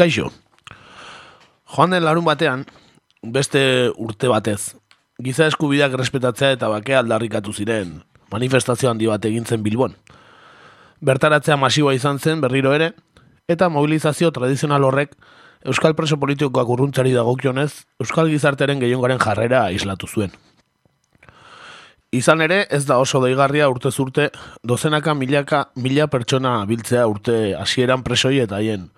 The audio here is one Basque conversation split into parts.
Kaixo, joan den larun batean, beste urte batez, giza eskubideak respetatzea eta bakea aldarrikatu ziren manifestazio handi bat egin zen Bilbon. Bertaratzea masiboa izan zen berriro ere, eta mobilizazio tradizional horrek Euskal preso politikoak urruntzari dagokionez, Euskal gizartearen gehiongaren jarrera aislatu zuen. Izan ere, ez da oso deigarria urte zurte, dozenaka milaka mila pertsona biltzea urte hasieran presoi eta haien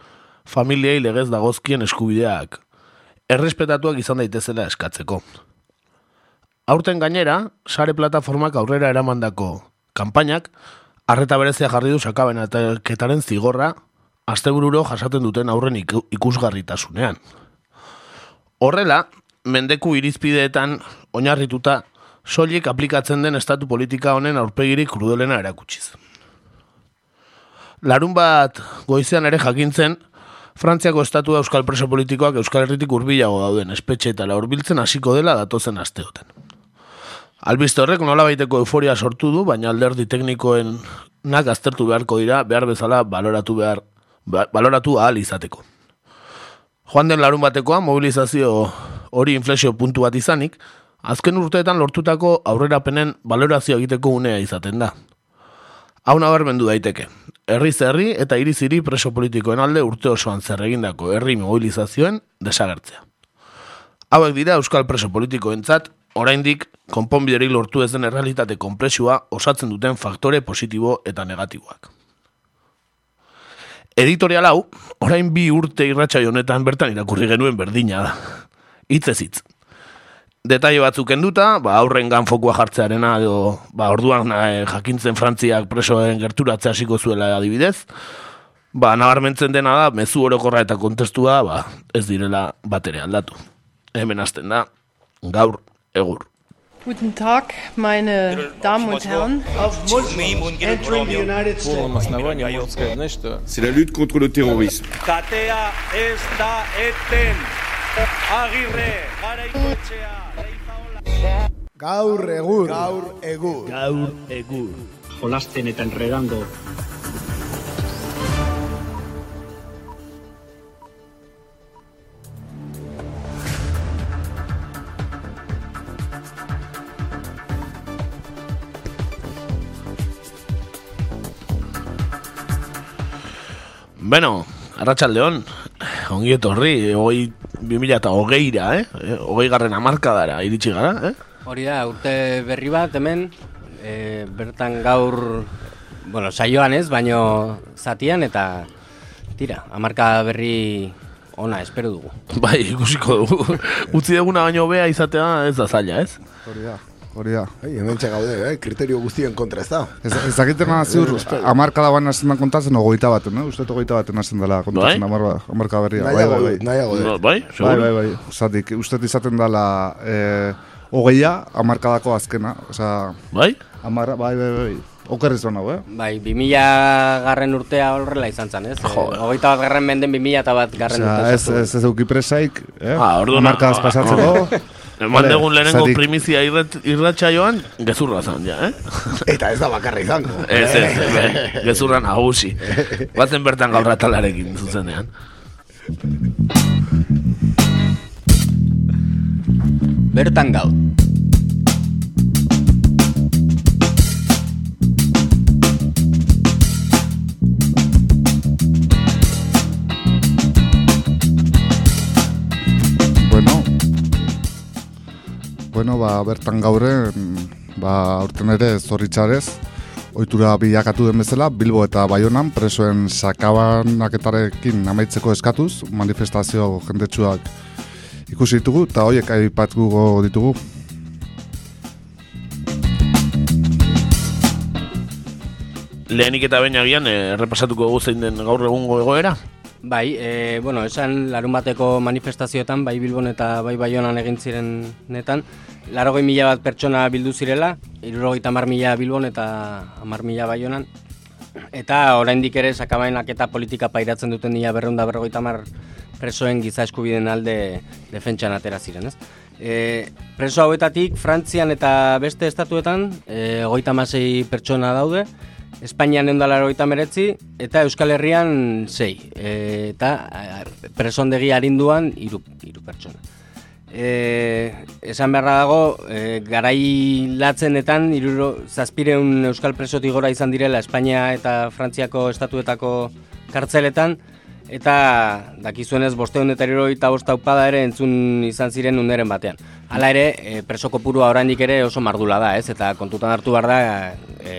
familiei legez dagozkien eskubideak errespetatuak izan daitezela eskatzeko. Aurten gainera, sare plataformak aurrera eramandako kanpainak, arreta berezia jarri du sakaben eta ketaren zigorra, astebururo jasaten duten aurren iku- ikusgarritasunean. Horrela, mendeku irizpideetan oinarrituta soilik aplikatzen den estatu politika honen aurpegirik krudelena erakutsiz. Larun bat goizean ere jakintzen, Frantziako estatua euskal preso politikoak euskal herritik hurbilago dauden espetxeetara hurbiltzen hasiko dela datozen asteoten. Albiste horrek nola baiteko euforia sortu du, baina alderdi teknikoen nak aztertu beharko dira, behar bezala baloratu behar, ba- baloratu ahal izateko. Joan den larun batekoa, mobilizazio hori inflexio puntu bat izanik, azken urteetan lortutako aurrerapenen balorazio egiteko unea izaten da. Hau nabarmendu daiteke. Herri eta iriz hiri preso politikoen alde urte osoan zer egindako herri mobilizazioen desagertzea. Hauek dira euskal preso politikoentzat oraindik konponbiderik lortu ez den errealitate konplexua osatzen duten faktore positibo eta negatiboak. Editorial hau, orain bi urte irratsaio honetan bertan irakurri genuen berdina da. Hitz hitz detaile batzuk enduta, ba, aurrengan fokua jartzearena edo ba, orduan eh, jakintzen Frantziak presoen gerturatzea hasiko zuela adibidez. Ba, nabarmentzen dena da, mezu orokorra eta kontestua ba, ez direla batere aldatu. Hemen hasten da, gaur egur. Guten Tag, meine Damen und Herren. Auf Muslim entering the United States. C'est la lutte contre le terrorisme. Katea ez da eten. Agirre, garaikoetxea, leizaola. Gaur egur. Gaur egur. Gaur, egur. jolasten eta enredando Beno, Arratxaldeon, ongi etorri, hogei, 2000 eta hogeira, eh? Eh, Hogei garren amarkadara iritsi gara, eh? Hori da, urte berri bat hemen, e, bertan gaur, bueno, saioan ez, baino zatian eta tira, amarka berri ona espero dugu. Bai, ikusiko dugu. Utzi duguna baino bea izatea ez da zaila, ez? Hori da, hori da. Ai, hemen gaude, eh? kriterio guztien kontra ez da. Ez, ez dakitena ziur, amarka da baina hasten da kontatzen ogoita baten, no? Uste ogoita baten hasten dela kontatzen Bai? amarka, amarka berria. Bai, bai, Nahiago bai. dut, nahiago No, dut. bai, Bai, seguro? bai, bai. Zatik, uste izaten dela eh, hogeia amarkadako azkena. Osa, Bai? amarra, bai, bai, bai. Oker izan hau, eh? Bai, 2000 garren urtea horrela izan zen, ez? Jo. E, hogeita bat garren menden 2000 eta bat garren Osea, urte ez, sartu. ez, ez euki presaik, eh? Ah, orduan, Amarkadaz ah, pasatzeko. Eman dugun lehenengo zatik- primizia irrat, irratxaioan, gezurra zan, ja, eh? Eta ez da bakarra izango. Ez, ez, ez, gezurra nagusi. Batzen bertan gaur atalarekin zuzenean. Bertan gau. Bueno, ba, bertan gauren, ba, aurten ere zorritxarez, ohitura bilakatu den bezala, Bilbo eta Baionan presoen sakabanaketarekin amaitzeko eskatuz, manifestazio jendetsuak ikusi ditugu, eta horiek aipatuko ditugu. Lehenik eta baina agian, eh, errepasatuko dugu zein den gaur egungo egoera. Bai, e, bueno, esan larun bateko manifestazioetan, bai Bilbon eta bai Baionan egin ziren netan, larogei mila bat pertsona bildu zirela, irurogeita mar mila Bilbon eta hamar mila Baionan, eta oraindik ere sakabainak eta politika pairatzen duten dira berreunda berrogeita mar presoen giza eskubideen alde defentsan atera ziren, ez? E, preso hauetatik Frantzian eta beste estatuetan e, hogeita pertsona daude, Espainian eundalaro eta meretzi, eta Euskal Herrian sei. E, eta e, presondegi arinduan iru, iru pertsona. E, esan beharra dago, e, garai latzenetan, iruro, zazpireun Euskal presotik gora izan direla Espainia eta Frantziako estatuetako kartzeletan, eta dakizuenez bosteun eta eta bostaupada ere entzun izan ziren uneren batean. Hala ere, e, preso kopurua oraindik ere oso mardula da, ez? Eta kontutan hartu behar da, e,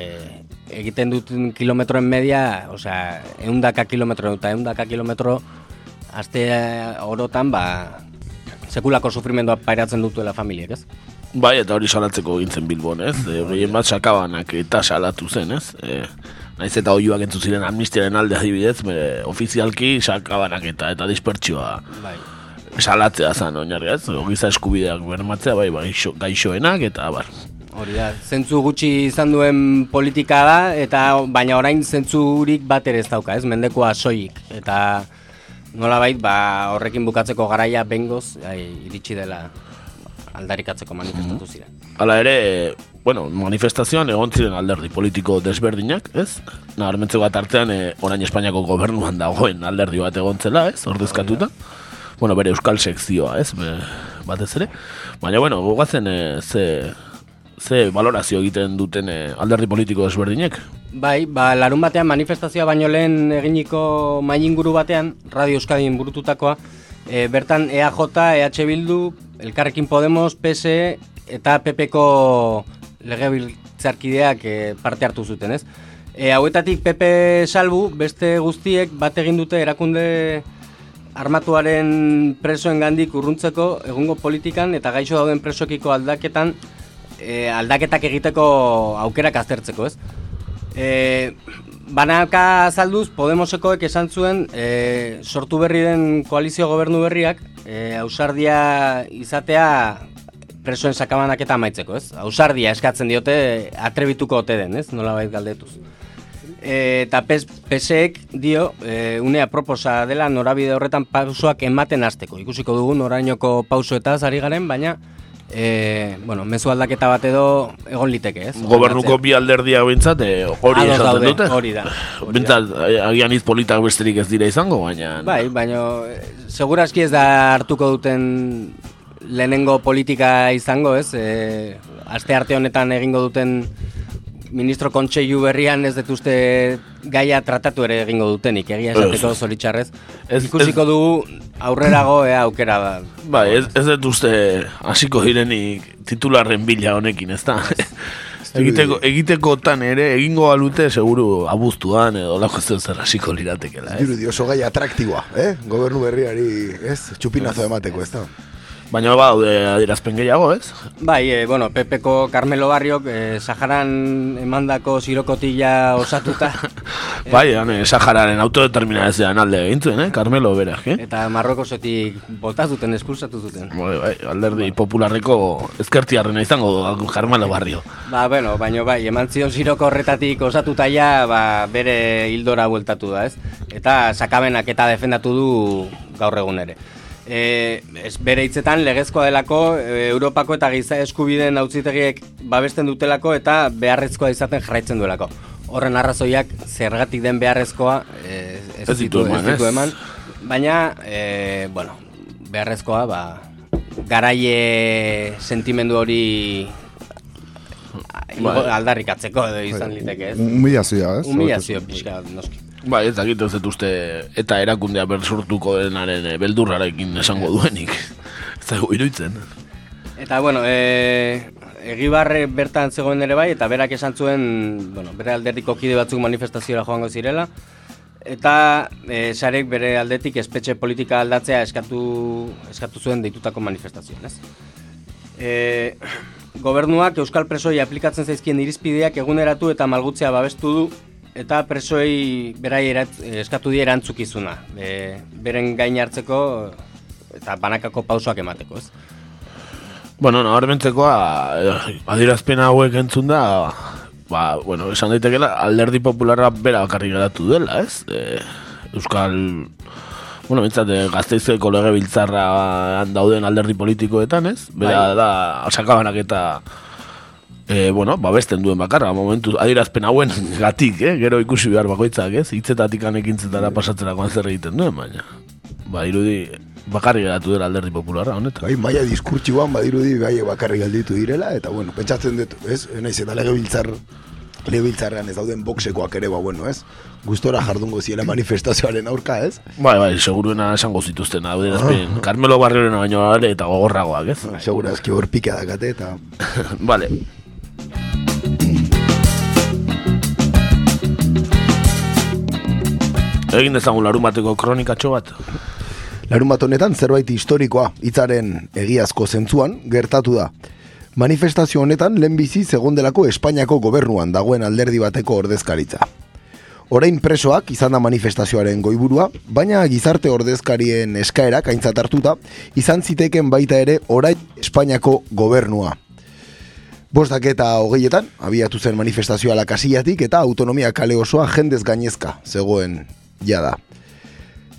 egiten duten kilometroen media, osea, eundaka kilometro eta eundaka kilometro aste orotan, ba, sekulako sufrimendua pairatzen dutuela familiek, ez? Bai, eta hori salatzeko gintzen Bilbon, ez? E, Gehien bat sakabanak eta salatu zen, ez? E, naiz eta oioak entzu ziren amnistiaren alde adibidez, bere, ofizialki sakabanak eta eta dispertsioa Bai. salatzea zen oinarri, ez? Giza eskubideak bermatzea, bai, bai, gaixo, gaixoenak eta bar. Hori da, zentzu gutxi izan duen politika da, eta baina orain zentzurik bat ere ez dauka, ez? Mendekoa soilik. Eta nolabait, ba, horrekin bukatzeko garaia bengoz, ai, iritsi dela aldarikatzeko manifestatu ziren. Hala ere, bueno, manifestazioan egon ziren alderdi politiko desberdinak, ez? Nabarmentze bat artean, e, orain Espainiako gobernuan dagoen alderdi bat egon zela, ez? Ordezkatuta. Bueno, bere euskal sekzioa, ez? Be, batez ere. Baina, bueno, gogatzen e, ze, ze valorazio egiten duten e, alderdi politiko desberdinek. Bai, ba, larun batean manifestazioa baino lehen eginiko mailinguru batean, Radio Euskadin burututakoa, e, bertan EAJ, EH Bildu, Elkarrekin Podemos, PSE eta PPko legebiltzarkideak e, parte hartu zuten, ez? E, hauetatik PP salbu, beste guztiek bat egin dute erakunde armatuaren presoen gandik urruntzeko egungo politikan eta gaixo dauden presokiko aldaketan e, aldaketak egiteko aukerak aztertzeko, ez? E, banaka azalduz, Podemosekoek esan zuen e, sortu berri den koalizio gobernu berriak e, ausardia izatea presoen sakabanak eta amaitzeko, ez? Ausardia eskatzen diote atrebituko ote den, ez? Nola galdetuz. E, eta pes, dio, e, unea proposa dela norabide horretan pausoak ematen hasteko. Ikusiko dugu norainoko pausoetaz ari garen, baina e, bueno, mezu aldaketa bat edo egon liteke, ez? Gobernuko bi alderdia bintzat, e, hori Ados esaten dute. hori da, hori. Bintzat, e, agian hitz politak besterik ez dira izango, baina... Bai, baina eh, segurazki ez da hartuko duten lehenengo politika izango, ez? E, aste arte honetan egingo duten ministro kontseilu berrian ez dut uste gaia tratatu ere egingo dutenik, egia esateko Ez. zoritxarrez. Ez- Ikusiko dugu aurrerago ea aukera da. Bai, ez, ez dut uste hasiko direnik titularren bila honekin, ez da? egiteko, egitekotan ere, egingo alute seguru abuztuan edo lako zer zer hasiko liratekela, ez? Dirudi oso gai atraktiboa, eh? Gobernu berriari, ez? Txupinazo emateko, ez da? Baina ba, daude adierazpen gehiago, ez? Bai, e, bueno, Pepeko Carmelo Barriok e, Saharan emandako zirokotila osatuta Bai, han, eh, Sahararen autodeterminazioan alde egin zuen, eh? Carmelo berak, eh? eta Marrokosetik botaz duten, espulsatu zuten. Bai, bai, alderdi popularreko ezkertiarrena izango Carmelo Barrio. Ba, bueno, baino bai, eman zion ziroko horretatik osatuta ja, ba, bere hildora bueltatu da, ez? Eta sakabenak eta defendatu du gaur egun ere. E, ez bere hitzetan legezkoa delako e, Europako eta giza eskubideen auzitegiek babesten dutelako eta beharrezkoa izaten jarraitzen duelako. Horren arrazoiak zergatik den beharrezkoa e, ez, Ez ditu eman, ez ditu eman. Baina, e, bueno, beharrezkoa, ba, garaie sentimendu hori Bai. aldarrikatzeko edo izan liteke, ez? Humilazioa, ez? Humilazio pixka, noski. Bai, ez dakit ez dut uste eta erakundea bersurtuko denaren eh, beldurrarekin esango duenik. Ez dago iruditzen. Eta, bueno, e, egibarre bertan zegoen ere bai, eta berak esan zuen, bueno, bere alderdiko kide batzuk manifestazioa joango zirela, eta e, sarek bere aldetik espetxe politika aldatzea eskatu, eskatu zuen deitutako manifestazioan, ez? E, gobernuak Euskal Presoi aplikatzen zaizkien irizpideak eguneratu eta malgutzea babestu du, eta presoei berai erat, eskatu die erantzukizuna, e, beren gain hartzeko eta banakako pausoak emateko, ez? Bueno, nabarmentzekoa, adierazpen hauek entzun da, ba, bueno, esan daitekela, alderdi popularra bera bakarrik geratu dela, ez? E, Euskal, bueno, bintzat, eh, gazteizeko lege biltzarra dauden alderdi politikoetan, ez? Bera Bai. da, sakabanak eta e, bueno, babesten duen bakarra, momentu adierazpen hauen gatik, eh? gero ikusi behar bakoitzak, ez? Hitzetatik ekintzetara pasatzerakoan zer egiten duen, baina. Ba, irudi, bakarri geratu dela alderdi popularra, honetan. Bai, maia diskurtsuan badirudi bai bakarrik galditu direla, eta bueno, pentsatzen dut, ez? Naiz eta legebiltzar legebiltzarrean ez dauden boxekoak ere, ba, bueno, ez? Gustora jardungo ziela manifestazioaren aurka, ez? Bai, bai, seguruena esango zituzten, hau adierazpen, Carmelo Barrioren baino eta gogorragoak, ez? Segurazki hor pika dakate, eta... Vale. Egin dezagun larun bateko kronikatxo bat. Larun bat honetan zerbait historikoa hitzaren egiazko zentzuan gertatu da. Manifestazio honetan lehenbizi segundelako Espainiako gobernuan dagoen alderdi bateko ordezkaritza. Orain presoak izan da manifestazioaren goiburua, baina gizarte ordezkarien eskaerak aintzat hartuta, izan ziteken baita ere orain Espainiako gobernua. Bostak eta hogeietan, abiatu zen manifestazioa lakasillatik eta autonomia kale osoa jendez gainezka, zegoen jada.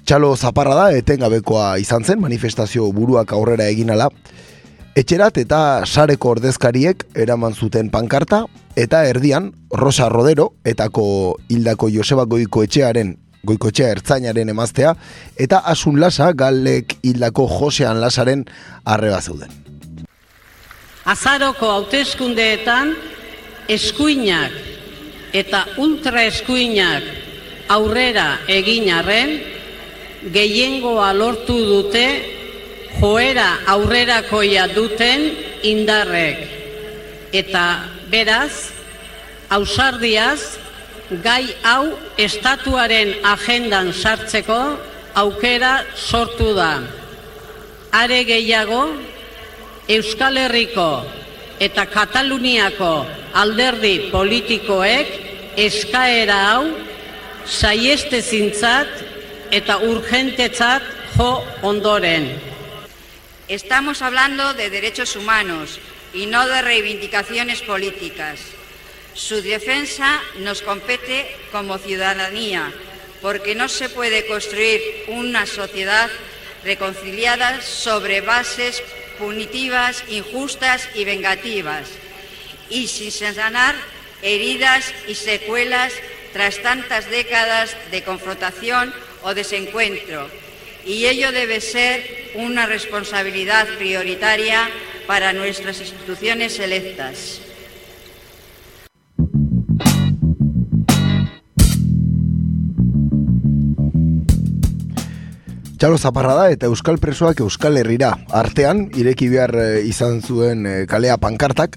Txalo zaparra da, etengabekoa izan zen manifestazio buruak aurrera eginala, Etxerat eta sareko ordezkariek eraman zuten pankarta, eta erdian Rosa Rodero etako hildako Joseba Goiko etxearen Goiko ertzainaren emaztea, eta Asun Lasa galek hildako Josean Lasaren arreba zeuden. Azaroko hauteskundeetan eskuinak eta ultra eskuinak aurrera egin arren, gehiengoa lortu dute joera aurrerakoia duten indarrek. Eta beraz, ausardiaz, gai hau estatuaren agendan sartzeko aukera sortu da. Are gehiago, Euskal Herriko eta Kataluniako alderdi politikoek eskaera hau Estamos hablando de derechos humanos y no de reivindicaciones políticas. Su defensa nos compete como ciudadanía, porque no se puede construir una sociedad reconciliada sobre bases punitivas, injustas y vengativas, y sin sanar heridas y secuelas tras tantas décadas de confrontación o desencuentro. Y ello debe ser una responsabilidad prioritaria para nuestras instituciones electas. Txalo zaparra da eta Euskal Presoak Euskal Herrira artean ireki behar eh, izan zuen eh, kalea pankartak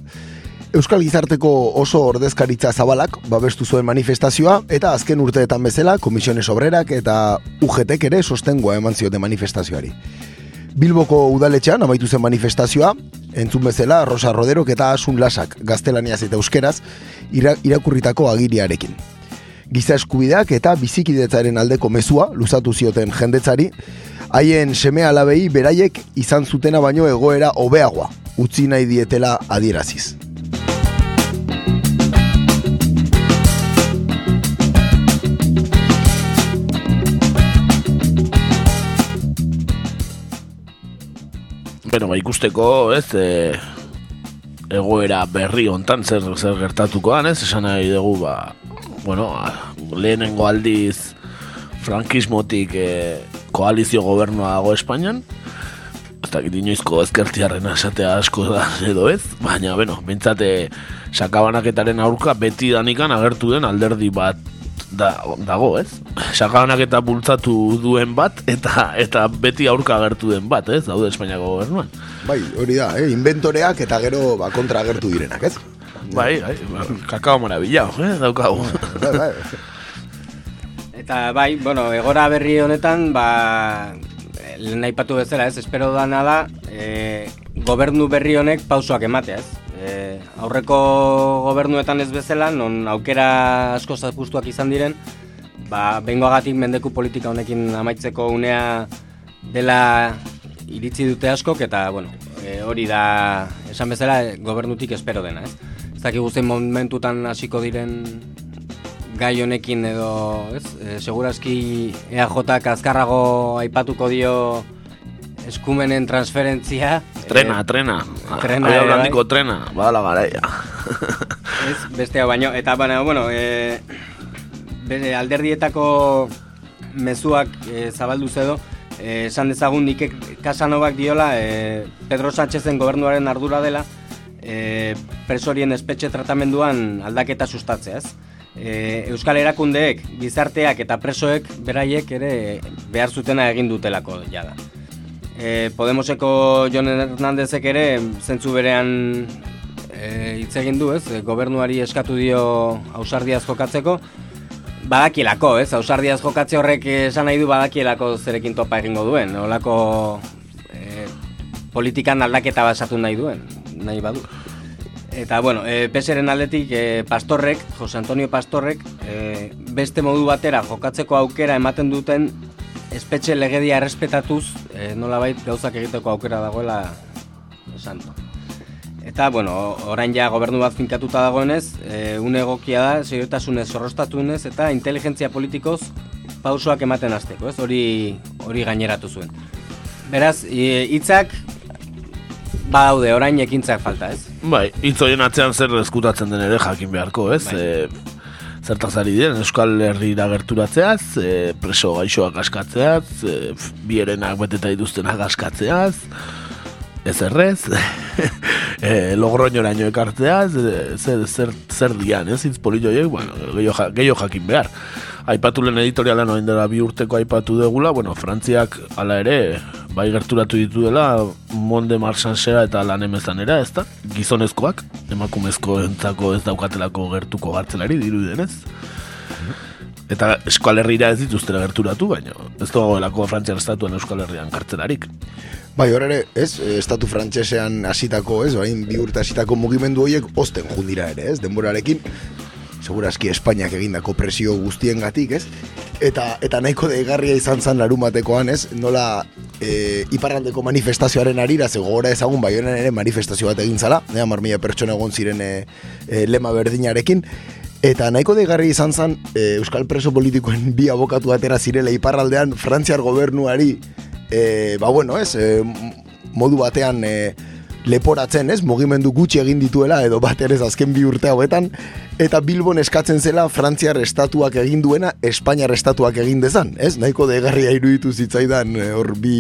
Euskal Gizarteko oso ordezkaritza zabalak babestu zuen manifestazioa eta azken urteetan bezala Komisiones Obrerak eta UGTek ere sostengoa eman ziote manifestazioari. Bilboko udaletxean amaitu zen manifestazioa, entzun bezala Rosa Roderok eta Asun Lasak gaztelaniaz eta euskeraz ira, irakurritako agiriarekin giza eskubideak eta bizikidetzaren aldeko mezua luzatu zioten jendetzari, haien seme alabei beraiek izan zutena baino egoera hobeagoa, utzi nahi dietela adieraziz. Bueno, ba, ikusteko, ez, e, egoera berri hontan zer zer gertatukoan, ez? Esan nahi dugu, ba, bueno, lehenengo aldiz frankismotik e, koalizio gobernua dago Espainian, ez dakit inoizko ezkertiarren esatea asko da edo ez, baina, bueno, bintzate sakabanaketaren aurka beti danikan agertu den alderdi bat da, dago, ez? Sakabanaketa bultzatu duen bat eta eta beti aurka agertu den bat, ez? Daude Espainiako gobernuan. Bai, hori da, eh? inventoreak eta gero ba, kontra agertu direnak, ez? Bai, bai, ba, kakao marabila, eh, daukagu. Bai, bai. Eta bai, bueno, egora berri honetan, ba, lehen aipatu bezala ez, espero dana da, e, gobernu berri honek pausoak ematea ez. E, aurreko gobernuetan ez bezala, non aukera asko zapustuak izan diren, ba, bengoagatik mendeku politika honekin amaitzeko unea dela iritzi dute askok, eta, bueno, e, hori da, esan bezala, gobernutik espero dena, ez? Ez dakik guztien momentutan hasiko diren gai honekin edo, ez? E, segurazki EAJ azkarrago aipatuko dio eskumenen transferentzia. Trena, eh, trena. Trena, ere, bai. handiko trena. Badala garaia. Ez, bestea baino. Eta, baina, bueno, e, bere alderdietako mezuak e, zabaldu zedo, e, esan dezagun Nike Casanovak diola e, Pedro Sánchezen gobernuaren ardura dela e, presorien espetxe tratamenduan aldaketa sustatzea, ez? E, Euskal erakundeek, gizarteak eta presoek beraiek ere behar zutena egin dutelako jada. E, Podemoseko Jon Hernandezek ere zentzu berean e, hitz egin du, ez? E, Gobernuari eskatu dio ausardiaz jokatzeko. Badakielako, ez? Ausardiaz jokatze horrek esan nahi du badakielako zerekin topa egingo duen. Olako e, politikan aldaketa basatu nahi duen, nahi badu. Eta, bueno, e, PSren aldetik e, Pastorrek, Jose Antonio Pastorrek, e, beste modu batera jokatzeko aukera ematen duten espetxe legedia errespetatuz, e, nolabait gauzak egiteko aukera dagoela esan du. Eta, bueno, orain ja gobernu bat finkatuta dagoenez, e, une egokia da, segurtasunez, zorrostatunez, eta inteligentzia politikoz pausoak ematen hasteko, ez? Hori hori gaineratu zuen. Beraz, hitzak badaude, orain ekintzak falta, ez? Bai, hitz atzean zer eskutatzen den ere jakin beharko, ez? Bai. E, zertaz ari diren, Euskal Herriera gerturatzeaz, e, preso gaixoak askatzeaz, e, bierenak beteta dituztenak askatzeaz, ez errez, e, logroñoraino ekartzeaz, e, zer, zer, zer dian, ez? Politoiek, bueno, gehiago, gehiago jakin behar. Aipatu lehen editorialan oin dela bi urteko aipatu degula, bueno, Frantziak hala ere, bai gerturatu ditu dela, Monde Marsansera eta lan emezanera, ez da? Gizonezkoak, emakumezko entzako ez daukatelako gertuko gartzelari, dirudenez. Eta Euskal Herriera ez dituztera gerturatu, baina ez dagoelako Frantziar estatuan Euskal Herrian kartzelarik. Bai, hor ere, ez, estatu frantsesean hasitako, ez, orain bi urte hasitako mugimendu horiek osten jundira ere, ez, denborarekin, segurazki Espainiak egindako presio guztiengatik, ez? Eta eta nahiko deigarria izan zen larumatekoan, ez? Nola e, iparraldeko manifestazioaren arira, ze gogora ezagun baionan ere manifestazio bat egin zala, ne, hamar mila pertsona egon ziren e, e, lema berdinarekin, Eta nahiko deigarri izan zen e, Euskal preso politikoen bi abokatu atera zirela iparraldean Frantziar gobernuari e, ba bueno, ez, e, modu batean e, leporatzen, ez, mugimendu gutxi egin dituela edo bat ere azken bi urte hauetan eta Bilbon eskatzen zela Frantziar estatuak egin duena Espainiar estatuak egin dezan, ez? Nahiko deigarria iruditu zitzaidan e, hor bi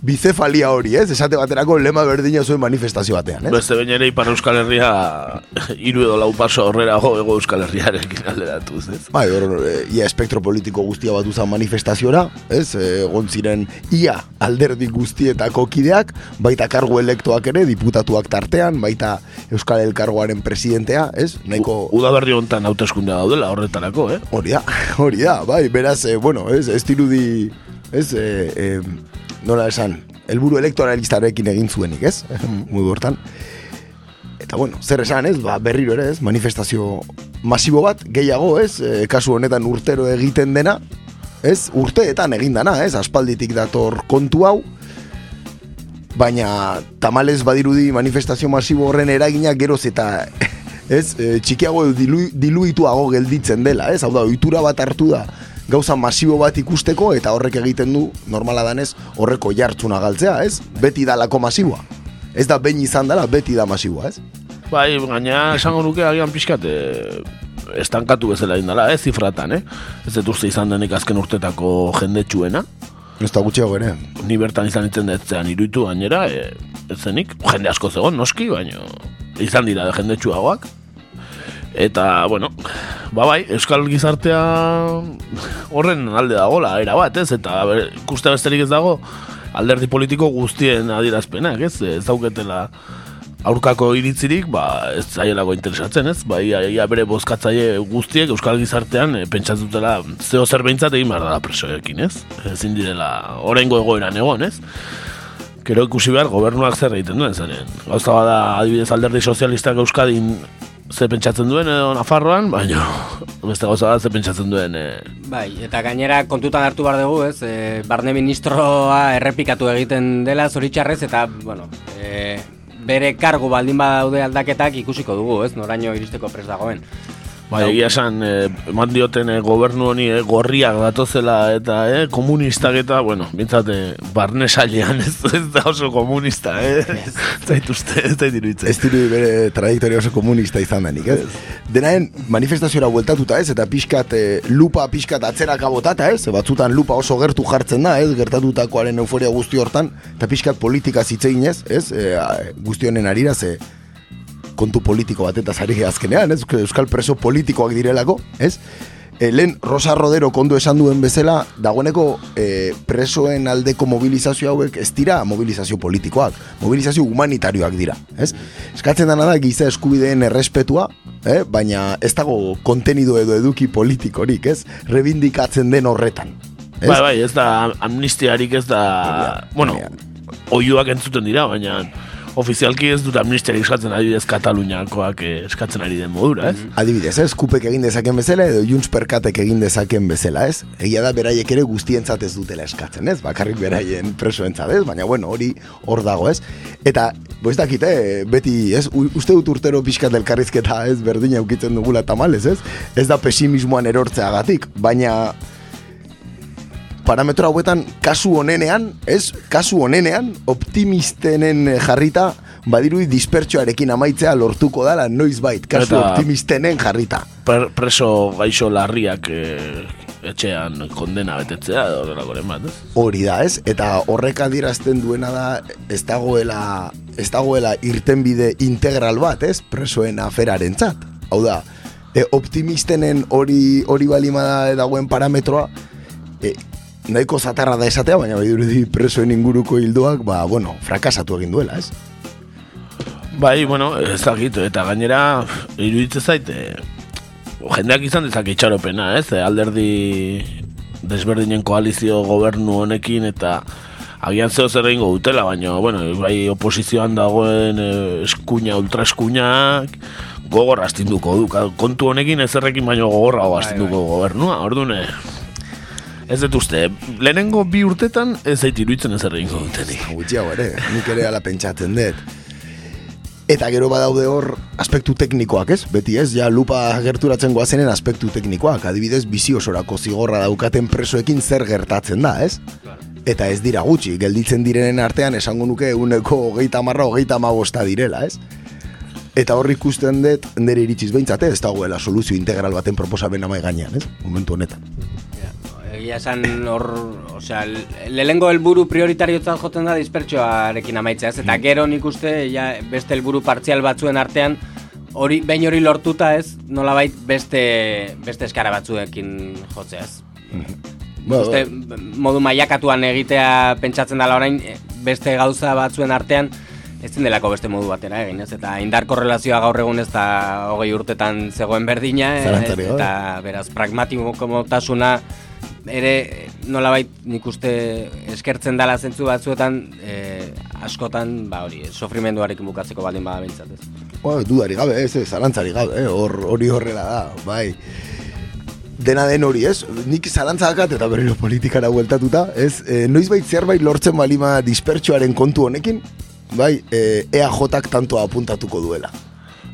bicefalia hori, ez? Esate baterako lema berdina zuen manifestazio batean, ez? Beste behin ere Ipar Euskal Herria hiru edo lau paso aurrerago ego Euskal Herriarekin alderatuz, ez? Bai, hor, e, ia espektro politiko guztia batu zen manifestaziora, ez? E, egon ziren ia alderdi guztietako kideak, baita kargu elektoak ere, diputatuak tartean, baita Euskal Elkargoaren presidentea, ez? Nahiko... Udaberri hontan hauteskundea daudela horretarako, eh? Hori da, hori da, bai, beraz, e, bueno, ez, ez dirudi, ez, e, e, nola esan, helburu elektoralistarekin egin zuenik, ez? Mudu hortan. Eta bueno, zer esan, ez? Ba, berriro ere, ez? Manifestazio masibo bat, gehiago, ez? E, kasu honetan urtero egiten dena, ez? Urteetan egin dana, ez? Aspalditik dator kontu hau, baina tamalez badirudi manifestazio masibo horren eragina geroz eta ez, e, txikiago dilu, diluituago gelditzen dela, ez? Hau da, ohitura bat hartu da gauza masibo bat ikusteko eta horrek egiten du normala danez horreko jartzuna galtzea, ez? Beti dalako masiboa. Ez da behin izan dela, beti da masiboa, ez? Bai, gaina esango nuke agian pixkat e, estankatu bezala indala, ez zifratan, eh? Ez dut uste izan denik azken urtetako jendetsuena. Ez da gutxiago ere. Ni bertan izan itzen detzean iruitu gainera, e, ez zenik, jende asko zegoen, noski, baina izan dira jendetsuagoak. Eta, bueno, ba bai, Euskal gizartea horren alde dagola, era bat, ez? Eta ikuste besterik ez dago, alderdi politiko guztien adierazpenak, ez? Ez dauketela aurkako iritzirik, ba, ez zaielako interesatzen, ez? Ba, ia, ia bere bozkatzaile guztiek Euskal gizartean e, pentsatutela zeo zer behintzat egin behar da presoekin, ez? Ezin direla, orengo egoeran egon, ez? Gero ikusi behar gobernuak zer egiten duen zaren. Gauza bada adibidez alderdi sozialistak Euskadin ze pentsatzen duen edo Nafarroan, baina beste gauza da ze pentsatzen duen e, Bai, eta gainera kontutan hartu behar dugu, ez? E, barne ministroa errepikatu egiten dela zoritxarrez, eta, bueno, e, bere kargu baldin badaude aldaketak ikusiko dugu, ez? Noraino iristeko pres dagoen. Bai, egia esan, eh, eman dioten eh, gobernu honi eh, gorriak datozela eta eh, komunistak eta, bueno, bintzate, barne sailean ez, ez da oso komunista, eh? Zait uste, ez da iruditzen. Ez diru bere trajektoria oso komunista izan denik, ez? Denaen, manifestaziora bueltatuta ez, eta pixkat, eh, lupa pixkat atzeraka botata ez, batzutan lupa oso gertu jartzen da, ez, gertatutakoaren euforia guzti hortan, eta pixkat politika zitzegin ez, ez, eh, guzti honen arira, ze kontu politiko bat eta zari azkenean, ez, euskal preso politikoak direlako, ez? E, lehen Rosa Rodero kondo esan duen bezala, dagoeneko e, presoen aldeko mobilizazio hauek ez dira mobilizazio politikoak, mobilizazio humanitarioak dira, ez? Eskatzen dena da giza eskubideen errespetua, eh? baina ez dago kontenido edo eduki politikorik, ez? Rebindikatzen den horretan. Ez? Bai, bai, ez da amnistiarik ez da, bueno, oioak entzuten dira, baina ofizialki ez dut amnistiarik eskatzen adibidez Kataluniakoak eh, eskatzen ari den modura, ez? Adibidez, ez, kupek egin dezaken bezala edo Junts perkatek egin dezaken bezala, ez? Egia da beraiek ere guztientzat ez dutela eskatzen, ez? Bakarrik beraien presoentzat, ez? Baina, bueno, hori hor dago, ez? Eta, boiz dakite, beti, ez? U, uste dut urtero pixkat elkarrizketa, ez? Berdina ukitzen dugula tamalez, ez? Ez da pesimismoan erortzeagatik, baina parametro hauetan kasu honenean, ez? Kasu honenean optimistenen jarrita badirui dispertsioarekin amaitzea lortuko dala noizbait, kasu Eta- optimistenen jarrita. Per, preso gaixo larriak eh, etxean kondena betetzea, horrelakoren bat, ez? Hori da, ez? Eta horrek adierazten duena da ez dagoela ez dagoela irtenbide integral bat, ez? Presoen aferarentzat. Hau da, e, optimistenen hori hori balima da dagoen parametroa, e, nahiko zatarra da esatea, baina bai dirudi presoen inguruko hildoak, ba, bueno, frakasatu egin duela, ez? Bai, bueno, ez dakit, eta gainera, iruditzen zait, eh, jendeak izan dezake itxaropena, ez? Eh, Alderdi desberdinen koalizio gobernu honekin, eta agian zeo zer egingo dutela, baina, bueno, bai oposizioan dagoen eh, eskuina, ultraeskuinak, gogor astinduko du. Kontu honekin ezerrekin baino gogorrago astinduko gobernua, orduan, eh, ez dut uste, lehenengo bi urtetan ez zait iruditzen ezer egingo dutenik. Gutxiago ere, nik ere ala pentsatzen dut. Eta gero badaude hor aspektu teknikoak, ez? Beti ez, ja lupa gerturatzen goazenen aspektu teknikoak. Adibidez, bizi osorako zigorra daukaten presoekin zer gertatzen da, ez? Eta ez dira gutxi, gelditzen direnen artean esango nuke uneko hogeita marra, hogeita magosta direla, ez? Eta hor ikusten dut, nire iritsiz behintzate, ez dagoela soluzio integral baten proposamen amai gainean, ez? Momentu honetan. Egia esan hor, osea, lehengo helburu prioritariotzat joten da dispertsioarekin amaitzea, ez? Eta gero nik uste, ja, beste helburu partzial batzuen artean, hori, behin hori lortuta ez, nolabait beste, beste eskara batzuekin jotzea, ez? Ba, uste, modu mailakatuan egitea pentsatzen dela orain, eh, beste gauza batzuen artean, ez delako beste modu batera egin, ez? Eta indar korrelazioa gaur egun ez da hogei urtetan zegoen berdina, eh, Zalantzarik gabe. eta beraz pragmatikomotasuna ere nolabait nik uste eskertzen dela zentzu batzuetan eh, askotan ba hori sofrimenduarekin bukatzeko baldin bada behintzat ez. Ba, dudari gabe, ez, ez, zalantzari gabe, eh? hor, hori horrela da, bai. Dena den hori, ez? Nik zalantza dakat eta berriro politikara bueltatuta, ez? E, noizbait zerbait lortzen balima dispertsioaren kontu honekin, bai, e, EAJak tanto apuntatuko duela.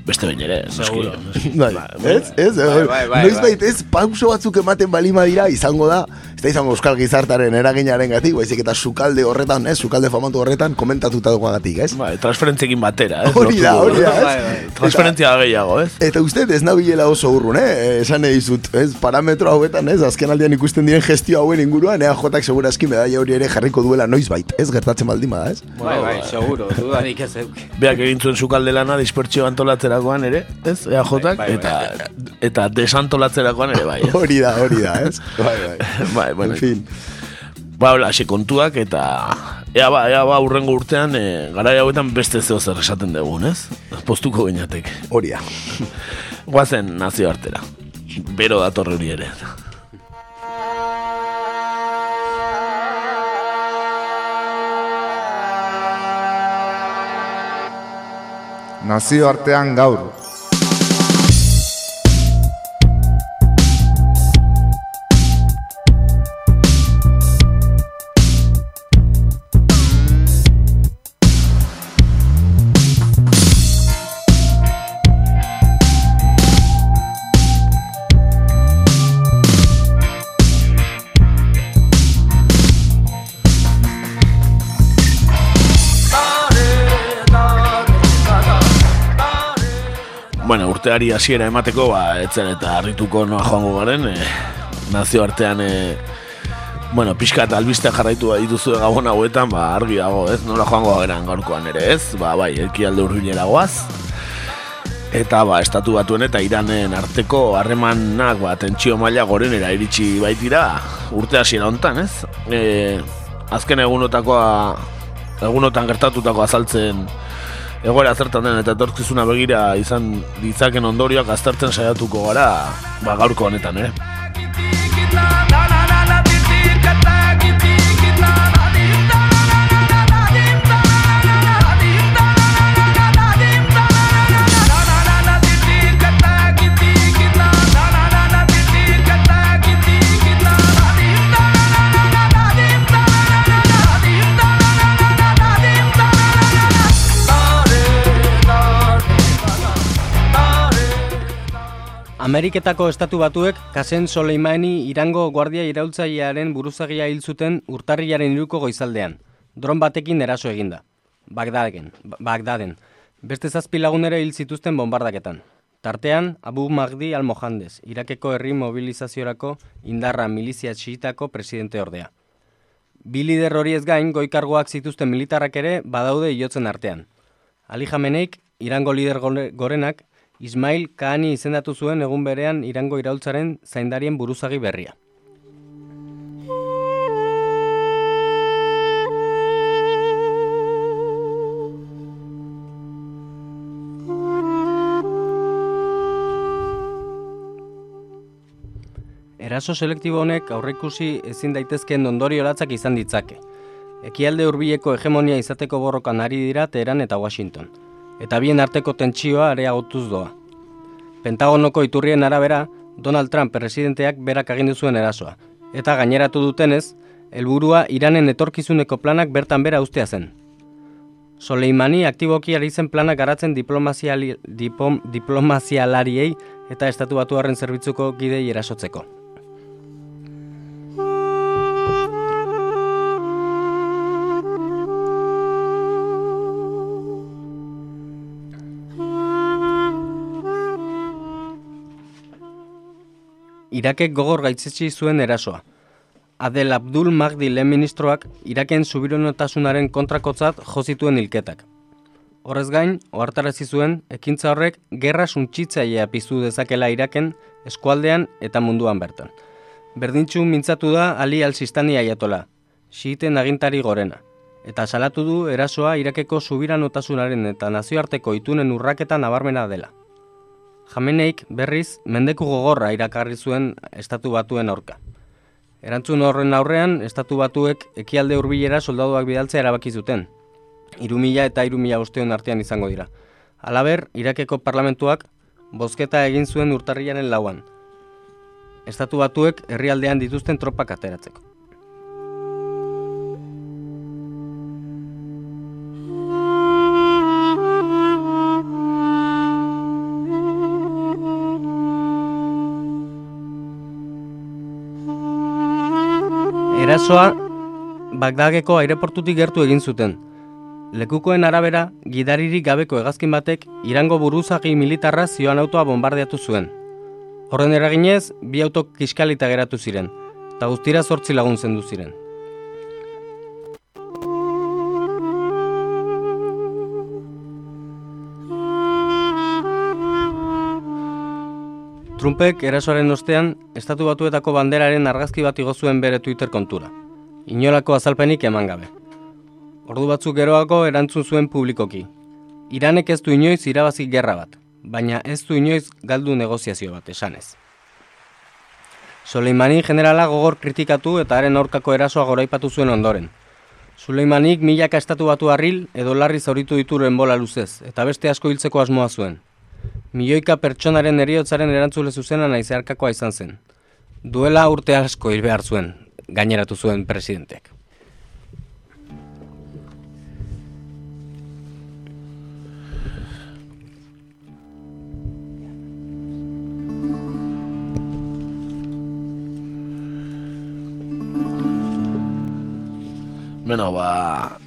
Beste behin ere, noski. Bai, ez? Ez? Bai, bai, bai, Noizbait, ez? Pauso batzuk ematen balima dira, izango da, ez da izango euskal gizartaren eraginaren gatik, baizik eta sukalde horretan, ez? Sukalde famatu horretan komentatuta duagatik, ez? Bai, transferentziekin batera, ez? Hori da, hori da, ez? Transferentzia gehiago, ez? Eta uste ez nabilela oso urrun, eh? Esan egizut, ez? Parametro hauetan, ez? Azken aldean ikusten diren gestio hauen inguruan, EAJak segurazki medaia hori ere jarriko duela noizbait, ez? Gertatzen baldin bada, ez? Bai, bai, seguro, dudarik ez eduki. Beak egin zuen sukalde lana dispertsio antolatzerakoan ere, ez? Bai, bai, eta, eta desantolatzerakoan ere bai, ez? Hori da, hori da, ez? Bai, bai. bai, bueno. En fin. Ba, hola, kontuak eta ea ba, ea ba, urrengo urtean, e, garai hauetan beste zeo zer esaten dugun, ez? Postuko gineatek. Hori da. Guazen nazio artera. Bero datorre hori ere. Nazio artean gaur. Urteari hasiera emateko, ba, etzen eta harrituko noa joango garen, e, nazioartean, e, bueno, pixka eta albiste jarraitu bai dituzu gabon hauetan, ba, argi dago, ez, nola joango garen gaurkoan ere, ez, ba, bai, ekialde urbilera goaz, eta ba, estatu batuen eta iranen arteko harremanak ba, tentsio maila gorenera iritsi baitira urte hasiera hontan, ez? E, azken egunotakoa egunotan gertatutako azaltzen egoera zertan den eta etorkizuna begira izan ditzaken ondorioak aztertzen saiatuko gara ba, gaurko honetan, ere? Ameriketako estatu batuek Kasen Soleimani irango guardia iraultzailearen buruzagia hil zuten urtarrilaren iruko goizaldean. Dron batekin eraso eginda. Bagdaden, Bagdaden. Beste zazpi lagunere hil zituzten bombardaketan. Tartean, Abu Magdi al-Mohandes, Irakeko herri mobilizaziorako indarra milizia txitako presidente ordea. Bi lider hori ez gain, goikargoak zituzten militarrak ere badaude iotzen artean. Ali Jameneik, Irango lider gorenak, Ismail Kahani izendatu zuen egun berean irango iraultzaren zaindarien buruzagi berria. Eraso selektibo honek aurreikusi ezin daitezkeen ondorio latzak izan ditzake. Ekialde hurbileko hegemonia izateko borrokan ari dira Teheran eta Washington eta bien arteko tentsioa areagotuz doa. Pentagonoko iturrien arabera, Donald Trump presidenteak berak agindu zuen erasoa, eta gaineratu dutenez, helburua Iranen etorkizuneko planak bertan bera ustea zen. Soleimani aktiboki ari zen planak garatzen diplomazialariei eta estatu batuaren zerbitzuko gidei erasotzeko. Irakek gogor gaitzetsi zuen erasoa. Adel Abdul Magdi lehen ministroak Iraken subironotasunaren kontrakotzat jozituen hilketak. Horrez gain, ohartarazi zuen, ekintza horrek gerra suntsitzailea piztu dezakela Iraken, eskualdean eta munduan bertan. Berdintxu mintzatu da Ali al-Sistani aiatola, xiiten agintari gorena, eta salatu du erasoa Irakeko subiranotasunaren eta nazioarteko itunen urraketan nabarmena dela. Jameneik berriz mendeku gogorra irakarri zuen estatu batuen aurka. Erantzun horren aurrean, estatu batuek ekialde hurbilera soldaduak bidaltzea erabaki zuten. Iru mila eta iru mila artean izango dira. Alaber, Irakeko parlamentuak bozketa egin zuen urtarriaren lauan. Estatu batuek herrialdean dituzten tropak ateratzeko. Erasoa Bagdageko aireportutik gertu egin zuten. Lekukoen arabera, gidaririk gabeko hegazkin batek Irango buruzagi militarra zioan autoa bombardeatu zuen. Horren eraginez, bi auto kiskalita geratu ziren, eta guztira zortzi lagun zendu ziren. Trumpek erasoaren ostean, estatu batuetako banderaren argazki bat igozuen bere Twitter kontura. Inolako azalpenik eman gabe. Ordu batzuk geroako erantzun zuen publikoki. Iranek ez du inoiz irabazik gerra bat, baina ez du inoiz galdu negoziazio bat, esanez. Soleimani generala gogor kritikatu eta haren aurkako erasoa goraipatu zuen ondoren. Suleimanik milaka estatu batu harril edo larri zauritu dituren bola luzez, eta beste asko hiltzeko asmoa zuen milioika pertsonaren eriotzaren erantzule zuzena zeharkakoa izan zen. Duela urte asko hil behar zuen, gaineratu zuen presidentek. Beno, ba,